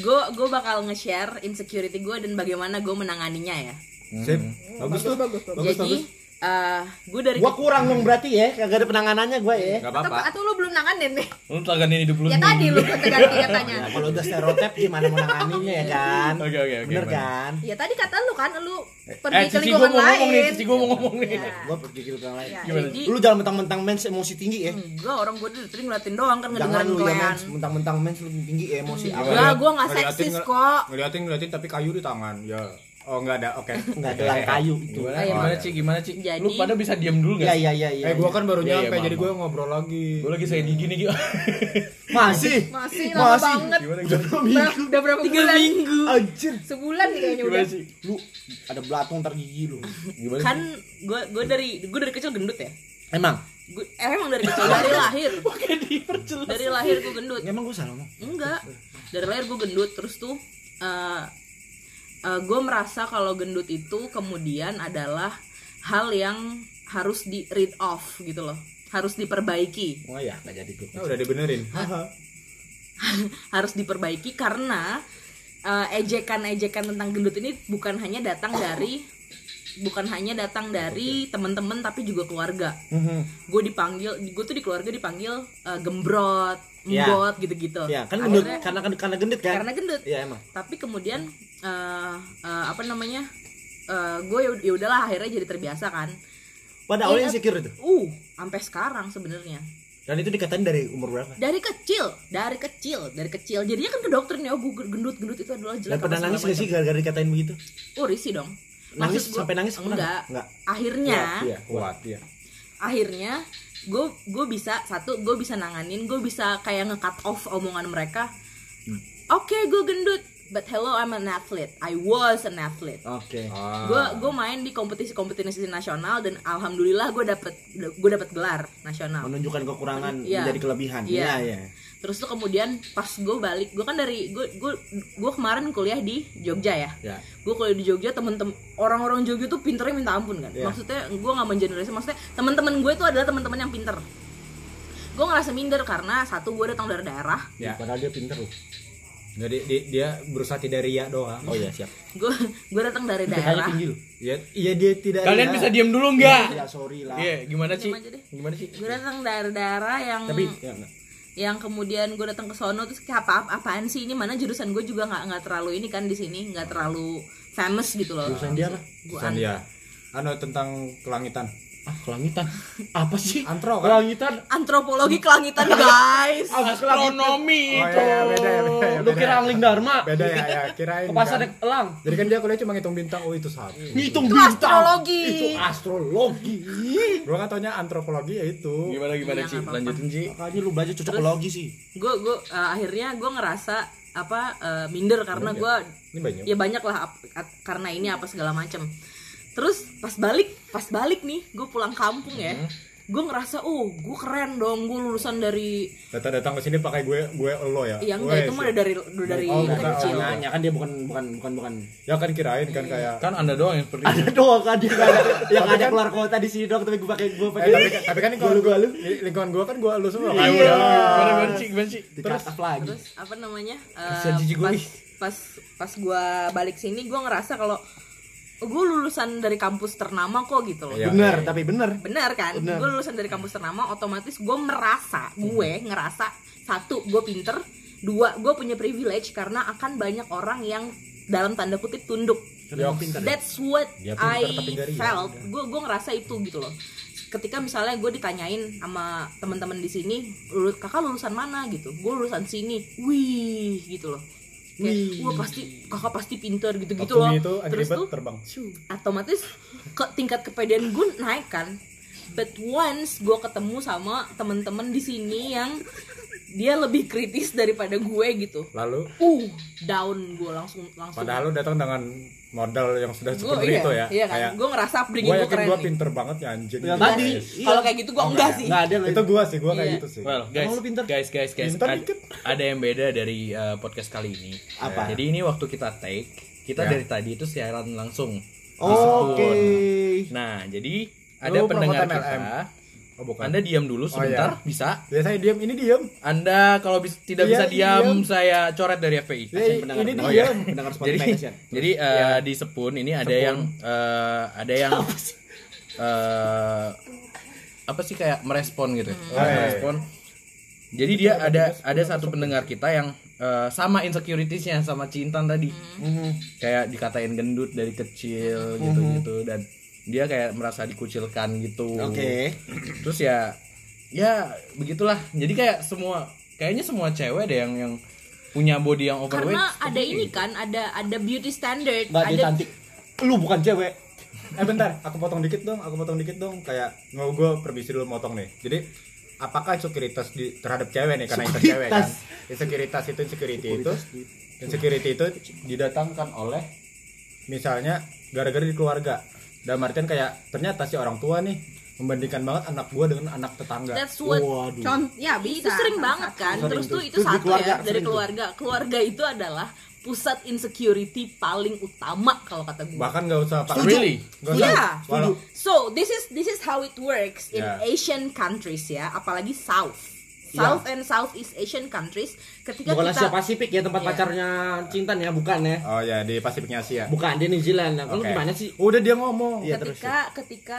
gue gue bakal nge-share insecurity gue dan bagaimana gue menanganinya ya. Sip. Bagus tuh. Bagus, bagus jadi bagus eh, gue dari gua kurang dong berarti ya kagak ada penanganannya gua ya. Nggak atau, apa-apa. Atau lu belum nanganin nih? Lu taganin hidup lu. ya tadi lu ganti katanya Ya, kalau udah stereotip gimana mau nanganinnya ya kan? Oke oke oke. bener kan? Ya tadi kata lu kan lu pergi Eh ke gua lingkungan mau ngomong nih, lain Cici gua mau ngomong nih. Ya. gua pergi ke orang lain. Ya, Gimana? jadi lu jangan mentang-mentang mens emosi tinggi ya. Enggak orang gue dari tadi ngeliatin doang kan jangan ngedengerin lu ya mens mentang-mentang mens lu tinggi ya, emosi. Enggak gue nggak Ngeliatin seksis kok. ngeliatin ngeliatin tapi kayu di tangan ya oh nggak ada oke nggak ada yang kayu itu Gimana? Ayo, Gimana Mas. Ci? Gimana Ci? Jadi- Lu pada bisa diam dulu iya enggak? iya iya iya eh gua kan baru Iya, iya, nyampe jadi gua ngobrol lagi Gua lagi saya gigi nih. Masih masih lama Masih. banget Gimana gimana? Ber- udah berapa tiga bulan minggu anjir sebulan nih kayaknya udah Ci? lu ada belatung ntar gigi lu Gimana? kan Ci? gue gue dari gue dari kecil gendut ya emang gue eh, emang dari kecil dari lahir dari lahir gue gendut emang gua salah ngomong enggak dari lahir gue gendut terus tuh gue merasa kalau gendut itu kemudian adalah hal yang harus di read off gitu loh. Harus diperbaiki. Oh ya nggak jadi gua. Nah, udah dibenerin. Harus diperbaiki karena eh, ejekan-ejekan tentang gendut ini bukan hanya datang dari bukan hanya datang dari teman-teman tapi juga keluarga. Mhm. gue dipanggil gue tuh di keluarga dipanggil eh, gembrot Ya. embot gitu-gitu. Ya kan gendut Akhirnya- karena karena gendut kan? Karena gendut. Iya emang. Tapi kemudian eh, eh, apa namanya gue ya udahlah akhirnya jadi terbiasa kan. Pada awalnya Iya. insecure itu? Uh sampai sekarang sebenarnya. Dan itu dikatain dari umur berapa? Dari kecil dari kecil dari kecil. Jadinya kan ke dokter nih oh gue gendut gendut itu adalah jelek dan pernah nangis gak sih gara-gara dikatain begitu? Oh risih dong nangis gua- sampai nangis enggak. enggak. Akhirnya iya kuat ya akhirnya gue gue bisa satu gue bisa nanganin gue bisa kayak nge-cut off omongan mereka. Hmm. oke gue gendut but hello I'm an athlete. I was an athlete. Oke. Ah. gue gue main di kompetisi kompetisi nasional dan alhamdulillah gue dapet gue dapet gelar nasional. Menunjukkan kekurangan Iya. menjadi kelebihan. Iya. iya iya terus tuh kemudian pas gue balik gue kan dari gue gue gue kemarin kuliah di Jogja ya. Ya. Gue kuliah di Jogja temen-temen orang-orang Jogja tuh pinternya minta ampun kan. Iya. maksudnya gue nggak mengeneralisasi maksudnya teman-teman gue itu adalah teman-teman yang pinter. Gue ngerasa minder karena satu gue datang dari daerah. Ya. Padahal dia pinter loh. Jadi di- dia berusaha tidak ria doang. Oh iya siap. Gue gue datang dari daerah. tinggi loh ya iya dia tidak Kalian ria. bisa diam dulu enggak? ya sorry lah. Iya, gimana? Diam aja deh. Gimana Ci? gue datang dari daerah yang tapi ya enggak yang kemudian gue datang ke sono terus kayak apa apaan sih ini? Mana jurusan gue juga nggak nggak terlalu ini kan di sini nggak terlalu famous gitu loh. Jurusan dia apa? Gua Pesan an- dia. Anu tentang kelangitan ah kelangitan. Apa sih? Antro kan? Kelangitan. Antropologi kelangitan guys. Astronomi Oh, itu. iya, iya, beda ya, beda ya, lu beda. kira ya. angling dharma? Beda ya ya kirain ke pasar kan. elang? Jadi kan dia kuliah cuma ngitung bintang. Oh itu satu. Ngitung Itu bintang. astrologi. itu astrologi. Gua kan taunya antropologi ya itu. Gimana gimana Iya, Ci? nggak apa-apa. Lanjutin Ci. makanya lu belajar cocokologi sih. gue gue uh, akhirnya gue ngerasa apa uh, minder karena gue ini banyak. ya banyak lah ap- at- karena ini apa segala macem terus pas balik pas balik nih gue pulang kampung ya. Gue ngerasa oh gue keren dong gue lulusan dari datang datang ke sini pakai gue gue lo ya? Yang enggak itu mah dari dari Oh, bukan. kecil. Oh, nanya kan dia bukan bukan bukan bukan. Ya kan kirain kan kayak Kan Anda doang yang seperti ada itu. doang kan dia yang ada kan- keluar kota di sini doang tapi gue pakai gue Eh, pakai tapi, tapi kan ini kalau Gua lu, li- lingkungan gue kan gue lu semua. Kan Ayo, udah Gimana gimana Ci? Gimana Ci? terus lagi. Terus apa namanya gue, pas pas pas gue balik sini gue ngerasa kalau gue lulusan dari kampus ternama kok gitu loh. Iya. bener tapi bener. Benar kan? Gue lulusan dari kampus ternama otomatis gue merasa gue ngerasa satu gue pinter dua gue punya privilege karena akan banyak orang yang dalam tanda kutip tunduk. Pinter ya? that's what Dia pinter, I felt. Gue gue ngerasa itu gitu loh. Ketika misalnya gue ditanyain sama teman-teman di sini "Lulu- kakak lulusan mana? gitu. Gue lulusan sini. Wih gitu loh kayak wah pasti kakak pasti pinter gitu gitu Waktu loh. itu terus tuh terbang. Otomatis ke tingkat kepedean gue naik kan. But once gue ketemu sama temen-temen di sini yang dia lebih kritis daripada gue gitu lalu uh down gue langsung langsung padahal lu datang dengan modal yang sudah gue seperti iya, itu ya iya kan kayak gue ngerasa upbringing gue keren gue nih. pinter banget ya anjing Gitu. tadi Yes. kalau kayak gitu gue Oh, enggak enggak sih nggak ada itu gue sih gue kayak Iya. gitu sih Well, guys, Emang lu pinter? guys, guys, guys, Pinter ad- dikit. ada yang beda dari uh, podcast kali ini. Apa? Jadi ini waktu kita take, kita Ya. dari tadi itu siaran langsung. oke Nah, jadi ada Lu pendengar kita. Oh bukan. Anda diam dulu sebentar, bisa? ya saya diam. Ini diam. Anda kalau bis- tidak Iya, bisa diam, diam. saya coret dari FPI. Ya, pendengar ini pendengar, diam. Pendengar jadi Spotify kasihan. jadi uh, di Sepun ini ada yang uh, ada yang uh, apa sih kayak merespon gitu ya. Oh, iya. merespon. Jadi dia ada ada satu pendengar kita yang uh, sama insecuritiesnya sama Cintan tadi. Kayak dikatain gendut dari kecil gitu gitu dan dia kayak merasa dikucilkan gitu. Oke. terus ya ya begitulah. Jadi kayak semua kayaknya semua cewek deh yang yang punya body yang overweight. Karena ada ini gitu. kan ada ada beauty standard. Nggak dia ada cantik. Lu bukan cewek. eh bentar. Aku potong dikit dong aku potong dikit dong. Kayak mau gue permisi dulu motong nih. Jadi apakah insecurities di terhadap cewek nih? Karena itu cewek kan. Insecurities. Itu insecurity itu. Insecurity itu didatangkan oleh misalnya gara-gara di keluarga dan artian kayak ternyata si orang tua nih membandingkan banget anak gua dengan anak tetangga that's what Waduh. Contoh, ya bisa. itu sering banget kan Sering terus tuh. itu di satu keluarga, ya dari sering tuh. keluarga keluarga itu adalah pusat insecurity paling utama kalau kata gue bahkan nggak usah pak Really? usah Iya. walau So this is this is how it works in Ya. Asian countries ya, apalagi South. South and Southeast Asian countries ketika Bukan kita Asia Pasifik ya tempat Iya. pacarnya Cintan ya, bukan ya? oh ya di Pasifiknya Asia Bukan di New Zealand. Nah, Lu Oke. gimana sih? udah dia ngomong Iya, terus. ketika ketika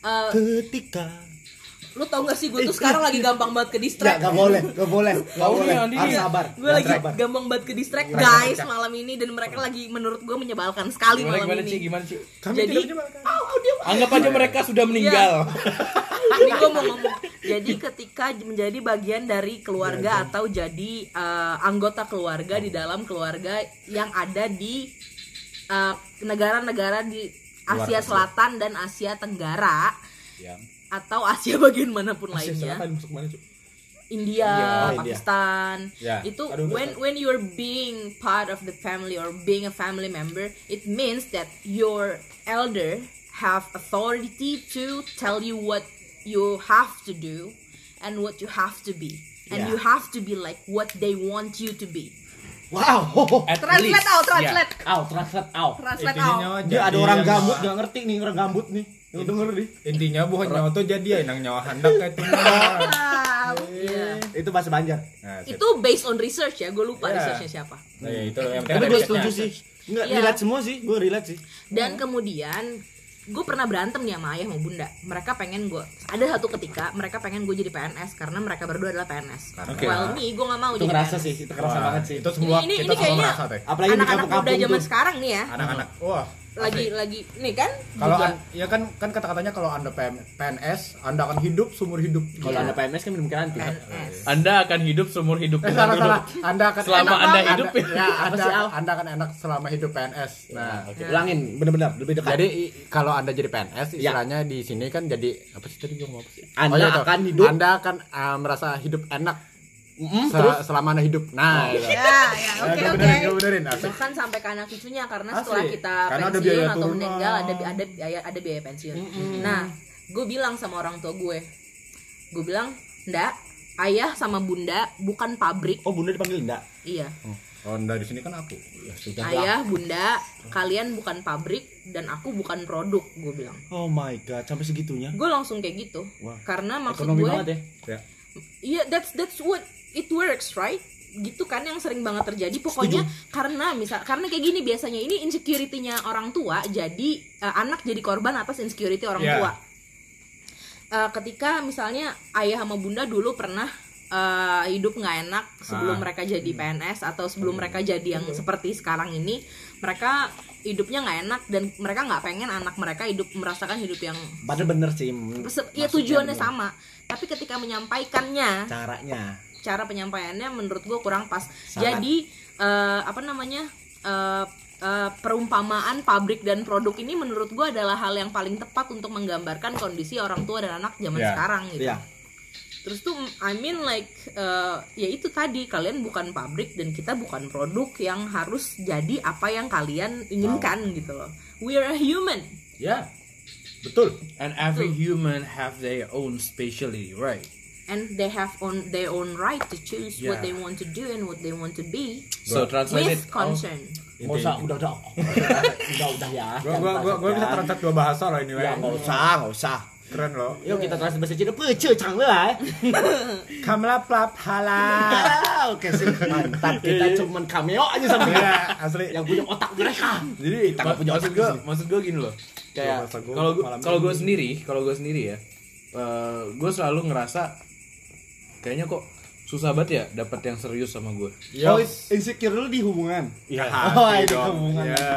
uh, Ketika lu tau gak sih gue tuh sekarang lagi gampang banget ke distract enggak boleh, enggak boleh. Tahu boleh. nih, Andi. Harus sabar. gue lagi sabar. gampang banget ke distract guys malam ini dan mereka lagi menurut gue menyebalkan sekali gimana malam gimana ini sih gimana sih kami Jadi-. Oh, dia anggap aja mereka sudah meninggal ini gue mau ngomong jadi ketika menjadi bagian dari keluarga atau jadi eh, anggota keluarga di dalam keluarga yang ada di eh, negara-negara di Asia Selatan dan Asia Tenggara. Atau Asia bagian mana pun Asia lainnya Selatan masuk mana? India, India. Pakistan Ya. itu Aduh, when when you're being part of the family or being a family member it means that your elder have authority to tell you what you have to do and what you have to be and Ya. you have to be like what they want you to be Wow. At Translate least. out, translate. Aw, translate aw. Translate out. Dia ada orang yang gambut nggak ngerti nih orang gambut nih. Denger nih. intinya bukan nyawa tuh jadi ya nang nyawa hendak kayak itu. Iya. Itu bahasa Banjar. nah, itu based on research ya gue lupa Ya. researchnya siapa Nah, ya, itu yang Tapi gue setuju sih. Enggak, Iya. relate semua sih. Gue relate sih. dan kemudian gue pernah berantem nih sama ayah sama bunda mereka pengen gue ada satu ketika mereka pengen gue jadi PNS karena mereka berdua adalah PNS Oke. well me gue gak mau Itu jadi ngerasa PNS sih, itu kerasa Wah, banget sih. itu semua Ini- ini- kita ini semua kayaknya- merasa teh Apalagi di anak-anak muda zaman sekarang nih ya anak-anak wah lagi asli. lagi. Nih kan? Kalau an- ya kan kan kata-katanya kalau anda PM PNS anda akan hidup seumur hidup. Kalau anda PNS kan minum nanti. PNS anda akan hidup seumur hidup eh, salah salah. Anda akan Selama enak. Anda banget. hidup. Ya. ya anda, sih, Al? anda akan enak selama hidup PNS nah Oke, ulangin bener-bener lebih dekat. jadi kalau anda jadi PNS istilahnya di sini kan jadi apa sih tadi gue ngomong? Sih Anda iya, itu. akan hidup- anda akan uh, merasa hidup enak Mm, se- terus selama anda hidup nah itu. Ya, ya, Nah, oke oke. benerin, gue benerin asik. bahkan sampai ke anak cucunya karena Asli. setelah kita Karena ada pensiun biaya atau meninggal ada ada biaya ada biaya pensiun nah gue bilang sama orang tua gue gue bilang ndak ayah sama bunda bukan pabrik Oh, Bunda dipanggil enggak? iya oh anda di sini kan aku Ya sudah. ayah bunda kalian bukan pabrik dan aku bukan produk gue bilang Oh my god, sampai segitunya. gue langsung kayak gitu Wah, karena maksud Ekonomi gue banget ya. ya iya that's that's what it works right gitu kan yang sering banget terjadi pokoknya karena misal karena kayak gini biasanya ini insecurity-nya orang tua jadi eh, anak jadi korban atas insecurity orang Ya. tua Eh, ketika misalnya ayah sama bunda dulu pernah eh, hidup nggak enak sebelum Ah. mereka jadi PNS atau sebelum mereka jadi yang seperti sekarang ini mereka hidupnya nggak enak dan mereka nggak pengen anak mereka hidup merasakan hidup yang Padahal bener sih. ya tujuannya bener. sama tapi ketika menyampaikannya Caranya. Cara penyampaiannya menurut gue kurang pas Sangat. jadi eh, apa namanya eh, eh, perumpamaan pabrik dan produk ini menurut gue adalah hal yang paling tepat untuk menggambarkan kondisi orang tua dan anak zaman Ya. sekarang gitu. Iya. Terus tuh I mean like eh, ya itu tadi kalian bukan pabrik dan kita bukan produk yang harus jadi apa yang kalian inginkan gitu loh. We are a human. Ya. Betul. And every human have their own specialty, right? And they have on their own right to choose what Yeah. they want to do and what they want to be So translate with it. concern. Nggak usah, udah udah. udah udah ya. Gua gua gua, gua bisa translate dua bahasa loh ini, Ya nggak usah, nggak usah. Keren loh. Yuk kita translate bahasa Cina. Pece chang le eh. Kamla plap hala. Oke sih, mantap. Kita cuman cameo aja sama Iya, asli. yang punya otak mereka. Jadi Kita punya maksud otak gue, di sini. maksud gue gini loh. Kayak kalau gua- malam kalau gue sendiri, kalau gue sendiri ya, gue selalu ngerasa kayaknya kok susah banget ya dapat yang serius sama gue. Oh, insecure lu di hubungan. Iya, Oh, itu hubungan. Ya,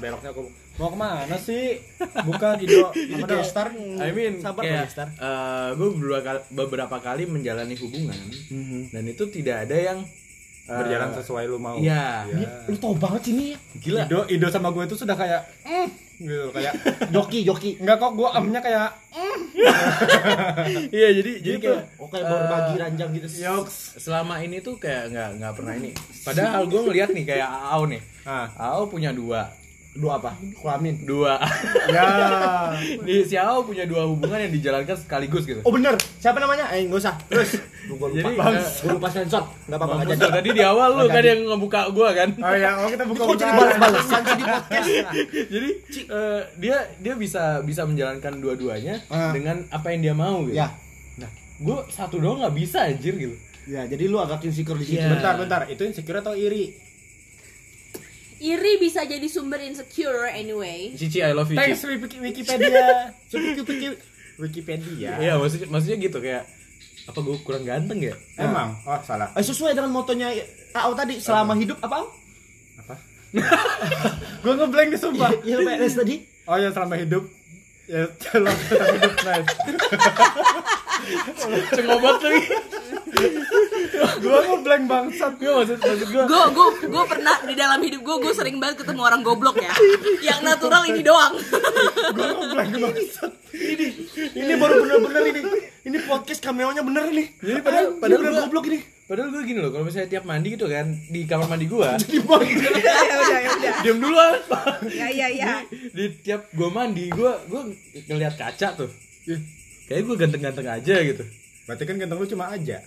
beloknya aku mau ke mana sih? Bukan Ido, apa dah? Gestar. I mean, sabar kayak Gestar. gue beberapa kali, beberapa kali menjalani hubungan dan itu tidak ada yang eh, Berjalan sesuai lu mau. Iya. Iya. Lu tau banget sini ya. Gila. Ido, Ido sama gue itu sudah kayak mm, gitu kayak Joki, joki. enggak kok gue amnya kayak Iya jadi jadi Gitu. kayak Oh, kayak baru eh, bagi ranjang gitu. selama ini tuh kayak nggak nggak pernah ini. Padahal gue ngeliat nih kayak Ao nih. ah Ao punya dua, Dua apa? Kelamin. dua. ya Di si Ao punya dua hubungan yang dijalankan sekaligus gitu. Oh bener, siapa namanya? Eh nggak usah. Terus, gue lupa. Jadi, gue lupa sensor. Nggak apa-apa nggak Mampus jadi. tadi di awal lu kan yang ngebuka gua kan. oh ya oh kita buka Kok jadi balas-balasan di podcast? Jadi eh, dia dia bisa bisa menjalankan dua-duanya Ah. dengan apa yang dia mau gitu. Ya. Nah, gua satu doang nggak bisa anjir gitu. Ya, jadi lu agak insecure di situ. Iya. bentar bentar itu insecure atau iri Iri bisa jadi sumber insecure anyway. Cici I love you. thanks Wikipedia Wiki- Wikipedia Iya, maksudnya maksudnya gitu kayak apa gua kurang ganteng ya? emang oh salah Eh, sesuai dengan motonya AO tadi selama hidup apa? Au? gue ngeblank nih sumpah Iya, PNS tadi. oh ya selama hidup ya selama hidup nice Cengobot lagi. gue ngeblank bangsat Gua maksud maksud gua Gue gue gue pernah di dalam hidup gue gue sering banget ketemu orang goblok ya. Yang natural ini doang. gue ngeblank bangsat Ini, ini baru bener-bener ini. Ini podcast cameo-nya bener nih. Jadi padahal Ini padahal bener gua, goblok ini. padahal gua gini loh, kalau misalnya tiap mandi gitu kan di kamar mandi gua, Di bawah ya udah ya udah. diam dulu ah. Ya ya ya. di tiap gua mandi gua gua ngeliat kaca tuh kayak gua ganteng-ganteng aja gitu berarti kan ganteng lu cuma aja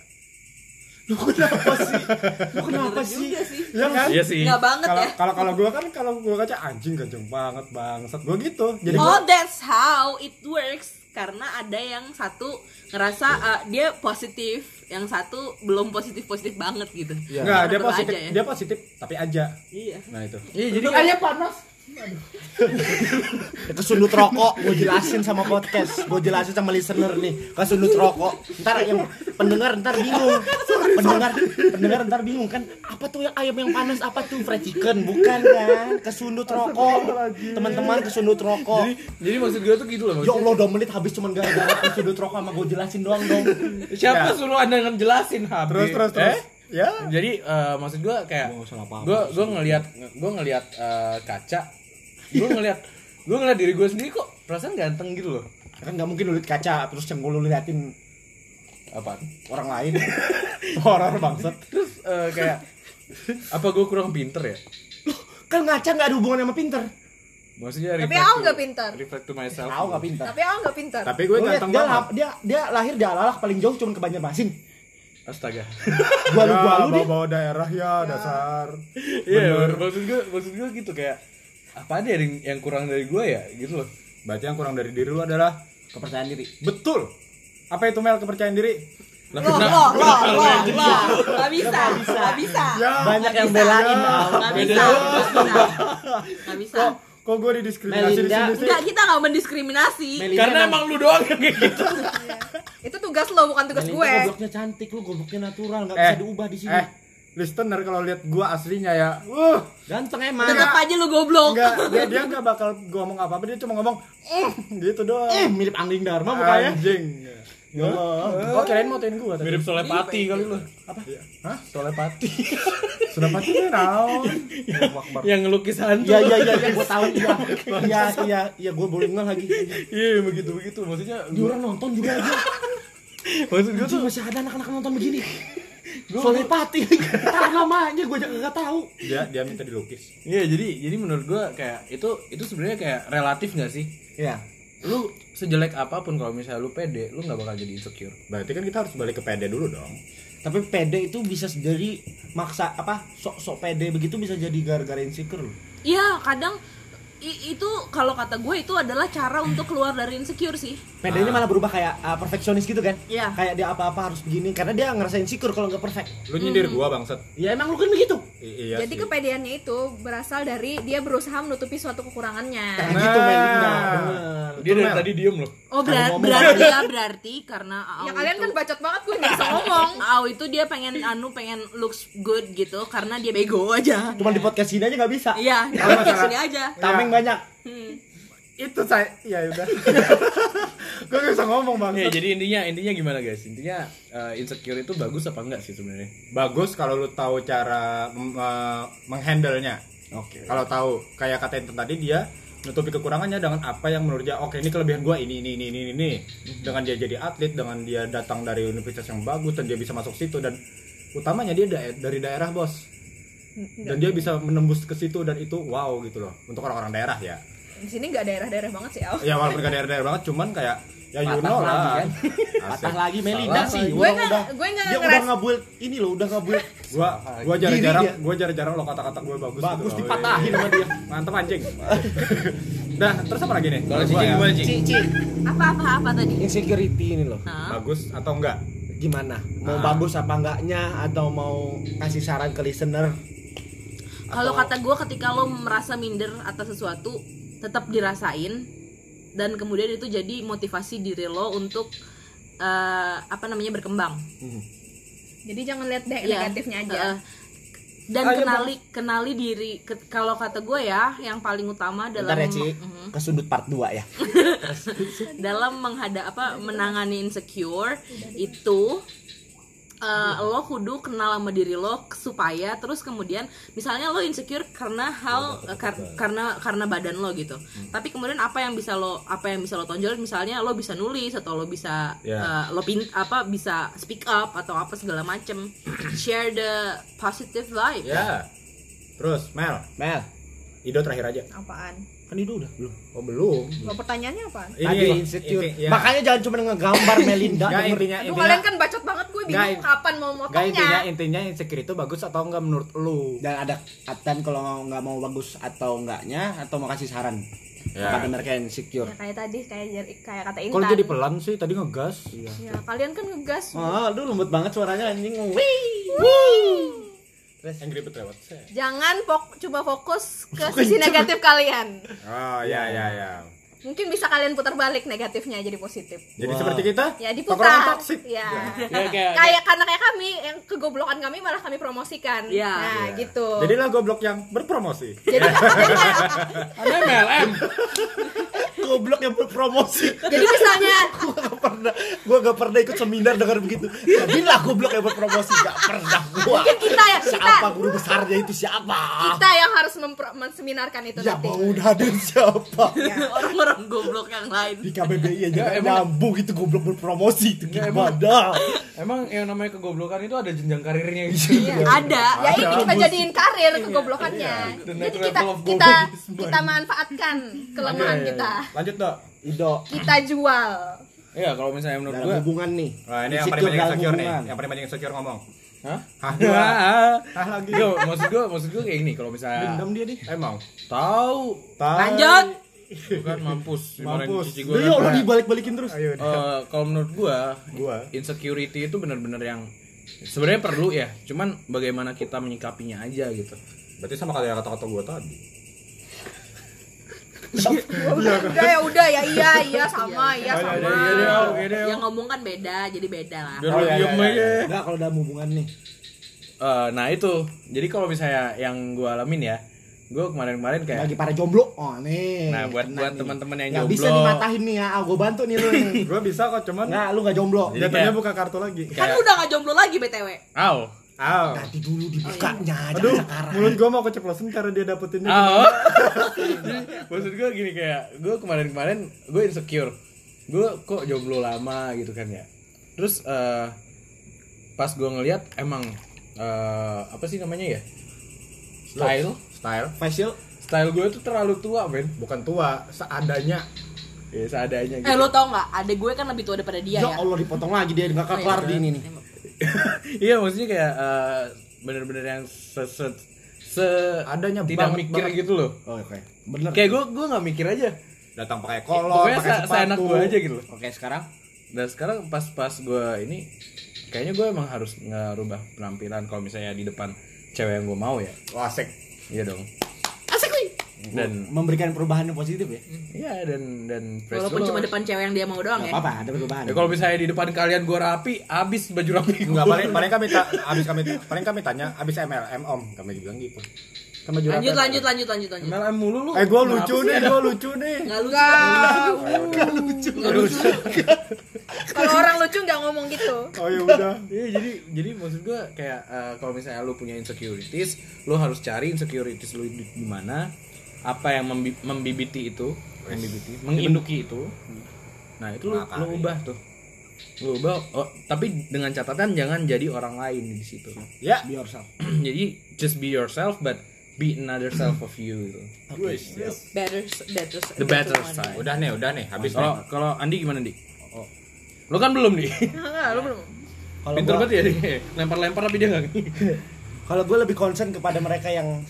Lu kenapa sih? Lu kenapa sih? Juga sih. Iya kan iya sih Nggak banget kalau ya. kalau kalau gue kan kalau gue kaca anjing ganteng banget bangsat gue gitu jadi Oh, gua- that's how it works. Karena ada yang satu ngerasa uh, dia positif, yang satu belum positif positif banget gitu. Iya. Enggak, dia positif, aja ya. dia positif tapi aja. Iya. Nah itu. iya jadi Ayo panas. Kesundut rokok, gue jelasin sama podcast, gue jelasin sama listener nih, kesundut rokok. Ntar yang pendengar ntar bingung, pendengar pendengar ntar bingung kan, apa tuh yang ayam yang panas, apa tuh fried chicken, bukan kan? Kesundut rokok, teman-teman kesundut rokok. jadi jadi maksud gua tuh gitu loh Ya Allah, dua menit habis cuman gara-gara kesundut rokok sama gue jelasin doang dong. siapa Ya. suruh anda ngejelasin habis Terus terus terus. eh? Ya. jadi eh, maksud gua kayak gua gua ngelihat gua ngelihat eh, kaca gua ngelihat gua ngelihat diri gua sendiri kok perasaan ganteng gitu loh Kan nggak mungkin lu liat kaca terus yang lu liatin apa orang lain. Horor bangsat. terus eh, kayak apa gua kurang pinter ya Kan ngaca nggak ada hubungan sama pinter. maksudnya Tapi aku nggak pintar. reflect to myself Tahu nggak pinter. Tapi aku nggak pintar. Tapi gue ganteng dia, banget. dia dia lahir di alalak paling jauh cuma ke Banjarmasin. Astaga Gua lu gua lu bawa daerah ya dasar. iya maksud gua maksud gua gitu kayak apa ada yang yang kurang dari gua ya gitu loh Berarti yang kurang dari diri lu adalah Kepercayaan diri. betul. Apa itu Mel kepercayaan diri? Lah, Loh, loh, loh, loh, loh. Nggak bisa, nggak bisa. Ya. Banyak yang bisa. belain. Ya. Nggak bisa, nggak bisa. Nggak bisa. Kok gue didiskriminasi di Melinda. sini sih? Enggak, kita nggak mendiskriminasi. Melinda karena emang lu doang yang kayak gitu Itu tugas lo bukan tugas Melinda gue. gobloknya cantik lu gobloknya natural nggak Eh, bisa diubah di sini. Eh, listener kalau lihat gua aslinya ya, uh, Ganteng emang. Tetap aja lu goblok. enggak dia dia enggak bakal ngomong apa-apa, dia cuma ngomong, "Mm," gitu doang. Eh, mirip Angling Dharma mukanya. Anjing. Ya Allah. Oh kirain motoin gua tadi. Mirip solepati kali lu. Hah? Solepati. Sudah pati naon? Akbar. Yang ngelukis hantu. Iya iya iya iya gua tahu iya. Iya iya iya gua boleh nggak lagi. Iya, begitu begitu. Maksudnya Di orang nonton juga aja. maksud gue Anjing, masih ada anak-anak nonton begini. Solepati. Tahu namanya gua juga nggak tahu. Dia dia minta dilukis. Iya, jadi jadi menurut gua kayak itu itu sebenarnya kayak relatif nggak sih? Iya. Lu sejelek apa pun kalau misalnya lu pede, lu nggak bakal jadi insecure. Berarti kan kita harus balik ke PD dulu dong. Tapi pede itu bisa jadi maksa apa sok-sok pede begitu bisa jadi gara-gara insecure. Iya, kadang i- itu kalau kata gue itu adalah cara untuk keluar dari insecure sih. Pedenya malah berubah kayak uh, perfeksionis gitu kan? Iya. Kayak dia apa-apa harus begini karena dia ngerasa insecure kalau nggak perfect. Lu nyindir gua bangsat. Ya emang lu kan begitu. I- iya Jadi sih. kepedeannya itu berasal dari dia berusaha menutupi suatu kekurangannya. Kayak Nah. gitu Melinda. Bener. Dia dari Mel. tadi diem loh. Oh, berarti ya berarti karena Au Ya kalian itu- kan bacot banget gue nggak bisa ngomong. Au itu dia pengen anu pengen looks good gitu karena dia bego aja. Cuma di podcast ini aja nggak bisa. Iya, Kalau kayak masalah- sini aja. Tameng banyak. Hmm. itu saya ya udah. gua nggak bisa ngomong bang. Ya, jadi intinya intinya gimana guys? Intinya eh, insecure itu bagus apa enggak sih sebenarnya? Bagus kalau lu tahu cara mm, eh, menghandle-nya. Oke. Kalau tahu kayak kata Intan tadi dia nutupi kekurangannya dengan apa yang menurut dia oke ini kelebihan gua ini ini ini ini ini dengan dia jadi atlet dengan dia datang dari universitas yang bagus dan dia bisa masuk situ dan utamanya dia da- dari daerah bos dan dia bisa menembus ke situ dan itu wow gitu loh untuk orang-orang daerah ya Di sini nggak daerah-daerah banget sih, Al. ya walaupun gak daerah-daerah banget cuman kayak ya you Patah know lagi lah kan? Patah lagi Melinda sih. Gue nggak udah gue nggak dia udah ngebuild ini loh, udah ngebuild gua gua Diri jarang-jarang gua jarang-jarang lo kata-kata gue bagus bagus gitu dipatahin sama dia. mantep anjing dah terus apa lagi nih Kalau Cici ya. gimana Cici? Cici, Apa apa apa tadi? insecurity ini loh. Bagus atau enggak Gimana? Mau Ah. bagus apa enggaknya atau mau kasih saran ke listener? Kalau kata gue ketika lo merasa minder atas sesuatu tetap dirasain dan kemudian itu jadi motivasi diri lo untuk eh, apa namanya berkembang. Jadi jangan lihat deh Iya. negatifnya aja. Heeh. Dan Ayo, kenali kenali diri ke- kalau kata gue ya yang paling utama dalam Bentar ya Ci, Mhm. ke sudut part 2 ya. dalam menghadap apa menangani insecure itu eh, lo kudu kenal sama diri lo supaya terus kemudian misalnya lo insecure karena hal eh, kar- karena karena badan lo gitu. Tapi kemudian apa yang bisa lo apa yang bisa lo tonjolin? Misalnya lo bisa nulis atau lo bisa Ya. eh, lo pin apa bisa speak up atau apa segala macem. Share the positive vibe. Ya. Terus Mel. Mel, Ido terakhir aja. Apaan? Kan itu udah belum. oh belum Lo pertanyaannya apaan? Tadi Ini- insecure. ini- ya. Makanya jangan cuma ngegambar Melinda. Nggak, denger. intinya Aduh intinya kalian kan bacot banget gue bingung Nggak, kapan mau nggak, intinya motongnya. intinya insecure itu bagus atau enggak menurut lu dan ada atan kalau nggak mau bagus atau enggaknya atau mau kasih saran Ya. kepada mereka yang insecure. Ya kayak tadi kayak kayak kata kalau Intan. jadi pelan sih tadi ngegas Ya kalian kan ngegas. Oh, aduh lembut banget suaranya anjing. Angry Bird lewat. Jangan fok coba fokus ke sisi negatif kalian. oh ya ya ya Mungkin bisa kalian putar balik negatifnya jadi positif. jadi seperti kita Ya diputar. toksik Ya. Ya, kayak, kayak karena kayak kami yang kegoblokan kami malah kami promosikan. Iya. Nah, Ya. gitu. jadilah goblok yang berpromosi jadi kayak ada MLM. Goblok yang berpromosi. jadi misalnya gua gak pernah gua gak pernah ikut seminar dengar begitu. Jadilah goblok yang berpromosi gak pernah gua. mungkin kita ya kita Siapa guru besarnya itu siapa? kita yang harus menseminarkan itu Ya nanti. mau udah ada siapa? orang-orang goblok yang lain Di KBBI aja Ya, nyambung itu goblok berpromosi itu Ya, emang- gimana? Emang yang namanya kegoblokan itu ada jenjang karirnya gitu. Iya. ada Ya ini kita jadiin karir kegoblokannya. Iya. The Jadi kita kita kita manfaatkan kelemahan Iya, iya, kita. iya. lanjut dok Ido Kita jual. Iya, kalau misalnya menurut dalam gua hubungan nih. Wah, ini yang paling banyak insecure nih yang paling banyak insecure ngomong Hah? Hah, dua. Ah, lagi. Yo, maksud gua, maksud gua kayak gini kalau misalnya Dendam dia nih. emang tahu Tai. lanjut bukan mampus Mampus. cici Udah gua. yuk kan. lo dibalik-balikin terus. ayo. Eh, kalau menurut gua, gua insecurity itu benar-benar yang sebenarnya perlu ya, cuman bagaimana kita menyikapinya aja gitu. berarti sama kayak kata-kata gua tadi udah ya udah ya iya iya sama iya sama. Iya oke deh. yang ngomong kan beda jadi beda lah Biar Oh, iya, diem iya, aja. iya. Enggak kalau dalam hubungan nih. Eh, nah itu, jadi kalau misalnya yang gua alamin ya, gue kemarin-kemarin kayak bagi para jomblo. Oh nih Nah, buat- buat teman-teman yang Nggak jomblo. bisa dimatahin nih ya. Ah, gue bantu nih lu nih. Gue bisa kok cuman nggak lu nggak jomblo. Jatuhnya buka kartu lagi. Kan kayak udah gak jomblo lagi BTW. aw Aw. nanti dulu dibukanya Oh, iya. Aduh, sekarang. Mulut gue mau keceplosan karena dia dapetinnya aw Jadi, maksud gue gini kayak gue kemarin-kemarin gue insecure. Gue kok jomblo lama gitu kan ya. Terus eh, pas gue ngeliat emang eh, apa sih namanya ya? Style style. Facial? Style gue tuh terlalu tua men. Bukan tua seadanya. Ya seadanya gitu. Eh lo tau gak, adek gue kan lebih tua daripada dia ya ya. Allah dipotong lagi dia nggak Oh, iya. kelar di ini nih. Iya maksudnya kayak eh, bener-bener yang se se, Adanya tidak banget, mikir banget. gitu loh. Oh, oke. Bener. Kayak gue gue nggak mikir aja. Datang pakai kolor pokoknya pakai se- seenak sepatu. gue aja gitu loh. Oke sekarang? Dan sekarang pas pas gue ini kayaknya gue emang harus ngerubah penampilan kalau misalnya di depan cewek yang gue mau ya. Wah, asik iya dong Asik nih. dan memberikan perubahan yang positif ya iya dan dan fresh Walaupun cuma depan cewek yang dia mau doang ya. apa-apa ada perubahan ya kalau misalnya di depan kalian gue rapi abis baju rapi Enggak, gua. paling paling kami ta, abis kami paling kami tanya abis MLM om kami bilang gitu baju Lanjut lanjut lanjut lanjut lanjut. MLM mulu lu. Eh gue Kenapa lucu nih. Gue lucu. Nih Enggak lucu. Nggak lucu. Kalau orang lucu nggak ngomong gitu. oh ya udah. Iya jadi jadi maksud gue kayak eh, kalau misalnya lu punya insecurities, lu harus cari insecurities lu di, di mana, apa yang membi- membibiti itu, membibiti, menginduki itu. Nah itu lu, lu ubah tuh, lu ubah. Oh, tapi dengan catatan jangan jadi orang lain di situ. ya. Be yourself. Jadi just be yourself, but be another self of you. Gitu. Better better The better one. side. udah nih udah nih habis Kalau nih kalau Andi gimana Di? Lu kan belum di. Enggak, lu belum. kalau Pinter gua- banget ya Di. Lempar-lempar tapi dia nggak. kalau gue lebih concern kepada mereka yang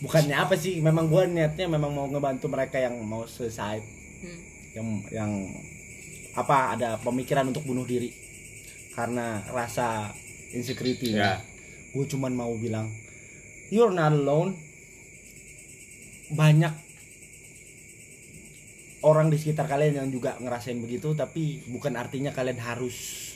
bukannya apa sih memang gue niatnya memang mau ngebantu mereka yang mau suicide Hmm. yang yang apa ada pemikiran untuk bunuh diri karena rasa insecurity Ya. gue cuman mau bilang you're not alone. Banyak orang di sekitar kalian yang juga ngerasain begitu tapi bukan artinya kalian harus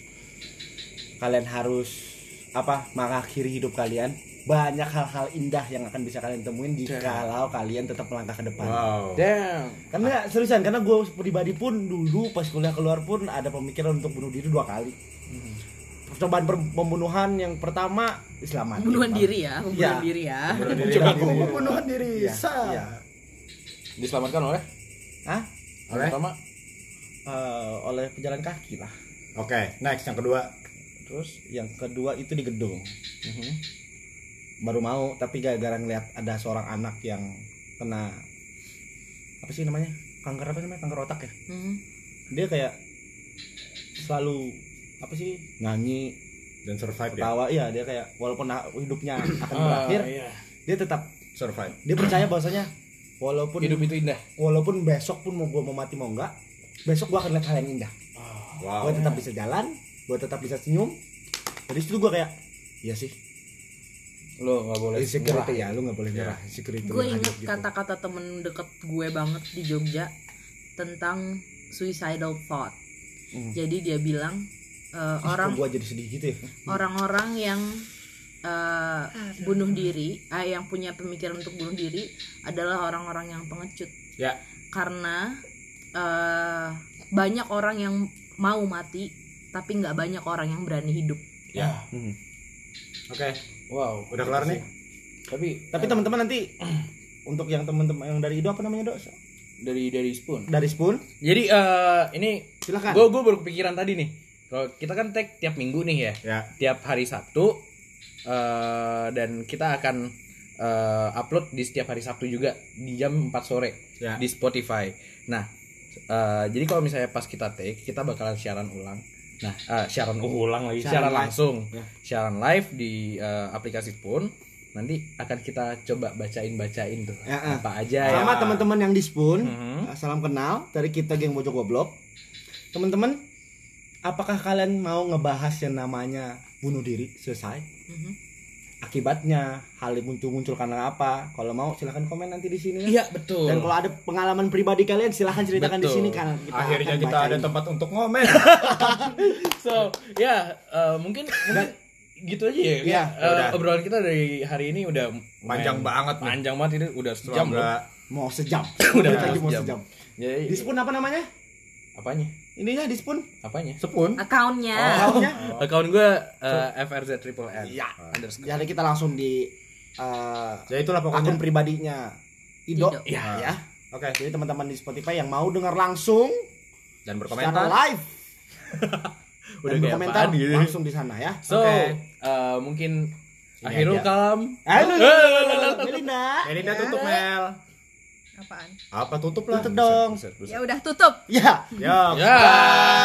kalian harus apa mengakhiri hidup kalian. Banyak hal-hal indah yang akan bisa kalian temuin jikalau kalian tetap melangkah ke depan. Wow. Damn. karena seriusan karena gue pribadi pun dulu pas kuliah keluar pun ada pemikiran untuk bunuh diri dua kali percobaan per- pembunuhan yang pertama Islam Pembunuhan diri ya, pembunuhan Ya. diri ya. coba pembunuhan diri Iya, sa iya. Diselamatkan oleh Hah? yang Oleh? pertama Eh, oleh pejalan kaki lah oke next yang kedua terus yang kedua itu di gedung Mhm. baru mau tapi gara-gara ngeliat ada seorang anak yang kena apa sih namanya kanker apa namanya kanker otak ya Hmm. dia kayak selalu apa sih? Nyanyi dan survive ya? Ketawa iya dia kayak walaupun hidupnya akan Ah, berakhir iya. dia tetap survive. dia percaya bahwasanya walaupun hidup itu indah. walaupun besok pun mau gua mau mati mau enggak besok gua akan lihat hal yang indah. Wow gua tetap bisa jalan gua tetap bisa senyum. Dari situ gua kayak iya sih. Lo nggak boleh insecurity ya lu nggak boleh nyerah. Insecurity Gue inget gitu. kata-kata temen deket gue banget di Jogja tentang suicidal thought. Hmm. Jadi dia bilang Ih, orang gua jadi sedih gitu ya? orang-orang yang eh, bunuh diri, eh, yang punya pemikiran untuk bunuh diri adalah orang-orang yang pengecut. ya. Karena eh, banyak orang yang mau mati, tapi nggak banyak orang yang berani hidup. ya. Hmm. oke. Wow udah kelar nih? tapi tapi teman-teman nanti untuk yang teman-teman yang dari Ido apa namanya dok dari dari spoon. Dari Spoon? Jadi eh, ini silakan. gue gue baru kepikiran tadi nih kalau kita kan tag tiap minggu nih ya ya tiap hari Sabtu eh, dan kita akan eh, upload di setiap hari Sabtu juga di jam 4 sore Ya. di Spotify. Nah, eh, jadi kalau misalnya pas kita take, kita bakalan siaran ulang. Nah, eh, siaran ulang lagi, Siaran siaran, live. langsung, Ya. siaran live di eh, aplikasi pun. Nanti akan kita coba bacain-bacain tuh Ya, ah. apa aja ya. sama teman-teman yang di Spoon Mhm. salam kenal dari kita geng bojok goblok teman-teman apakah kalian mau ngebahas yang namanya bunuh diri selesai Mhm. akibatnya hal yang muncul-muncul karena apa kalau mau silahkan komen nanti di sini ya. Iya betul. dan kalau ada pengalaman pribadi kalian silahkan ceritakan di Betul. sini kan kita akhirnya akan kita bacain. ada tempat untuk ngomen so ya eh, mungkin mungkin gitu aja ya. Iya, Eh, udah. obrolan kita dari hari ini udah Panjang lumayan banget nih. Panjang banget ini udah sejam. Semoga mau sejam Udah lagi mau sejam. sejam Jadi dispun apa namanya apanya? Ininya dispun Apanya? sepun. Accountnya. Accountnya? Account gue uh, FRZ triple N. Iya. Underscore. jadi kita langsung di eh, Ya itulah akun pokoknya. pribadinya Ido, Ido. ya ya Oke. jadi teman-teman di Spotify yang mau dengar langsung Dan secara berkomentar. live Udah dan berkomentar apaan gitu. langsung di sana ya So, Oke. uh, mungkin Ini akhirul kalam. Eh, Melinda. Melinda tutup Mel. Apaan? Apa tutup lah? Tutup dong. Ya udah tutup. Ya. Ya. Ya.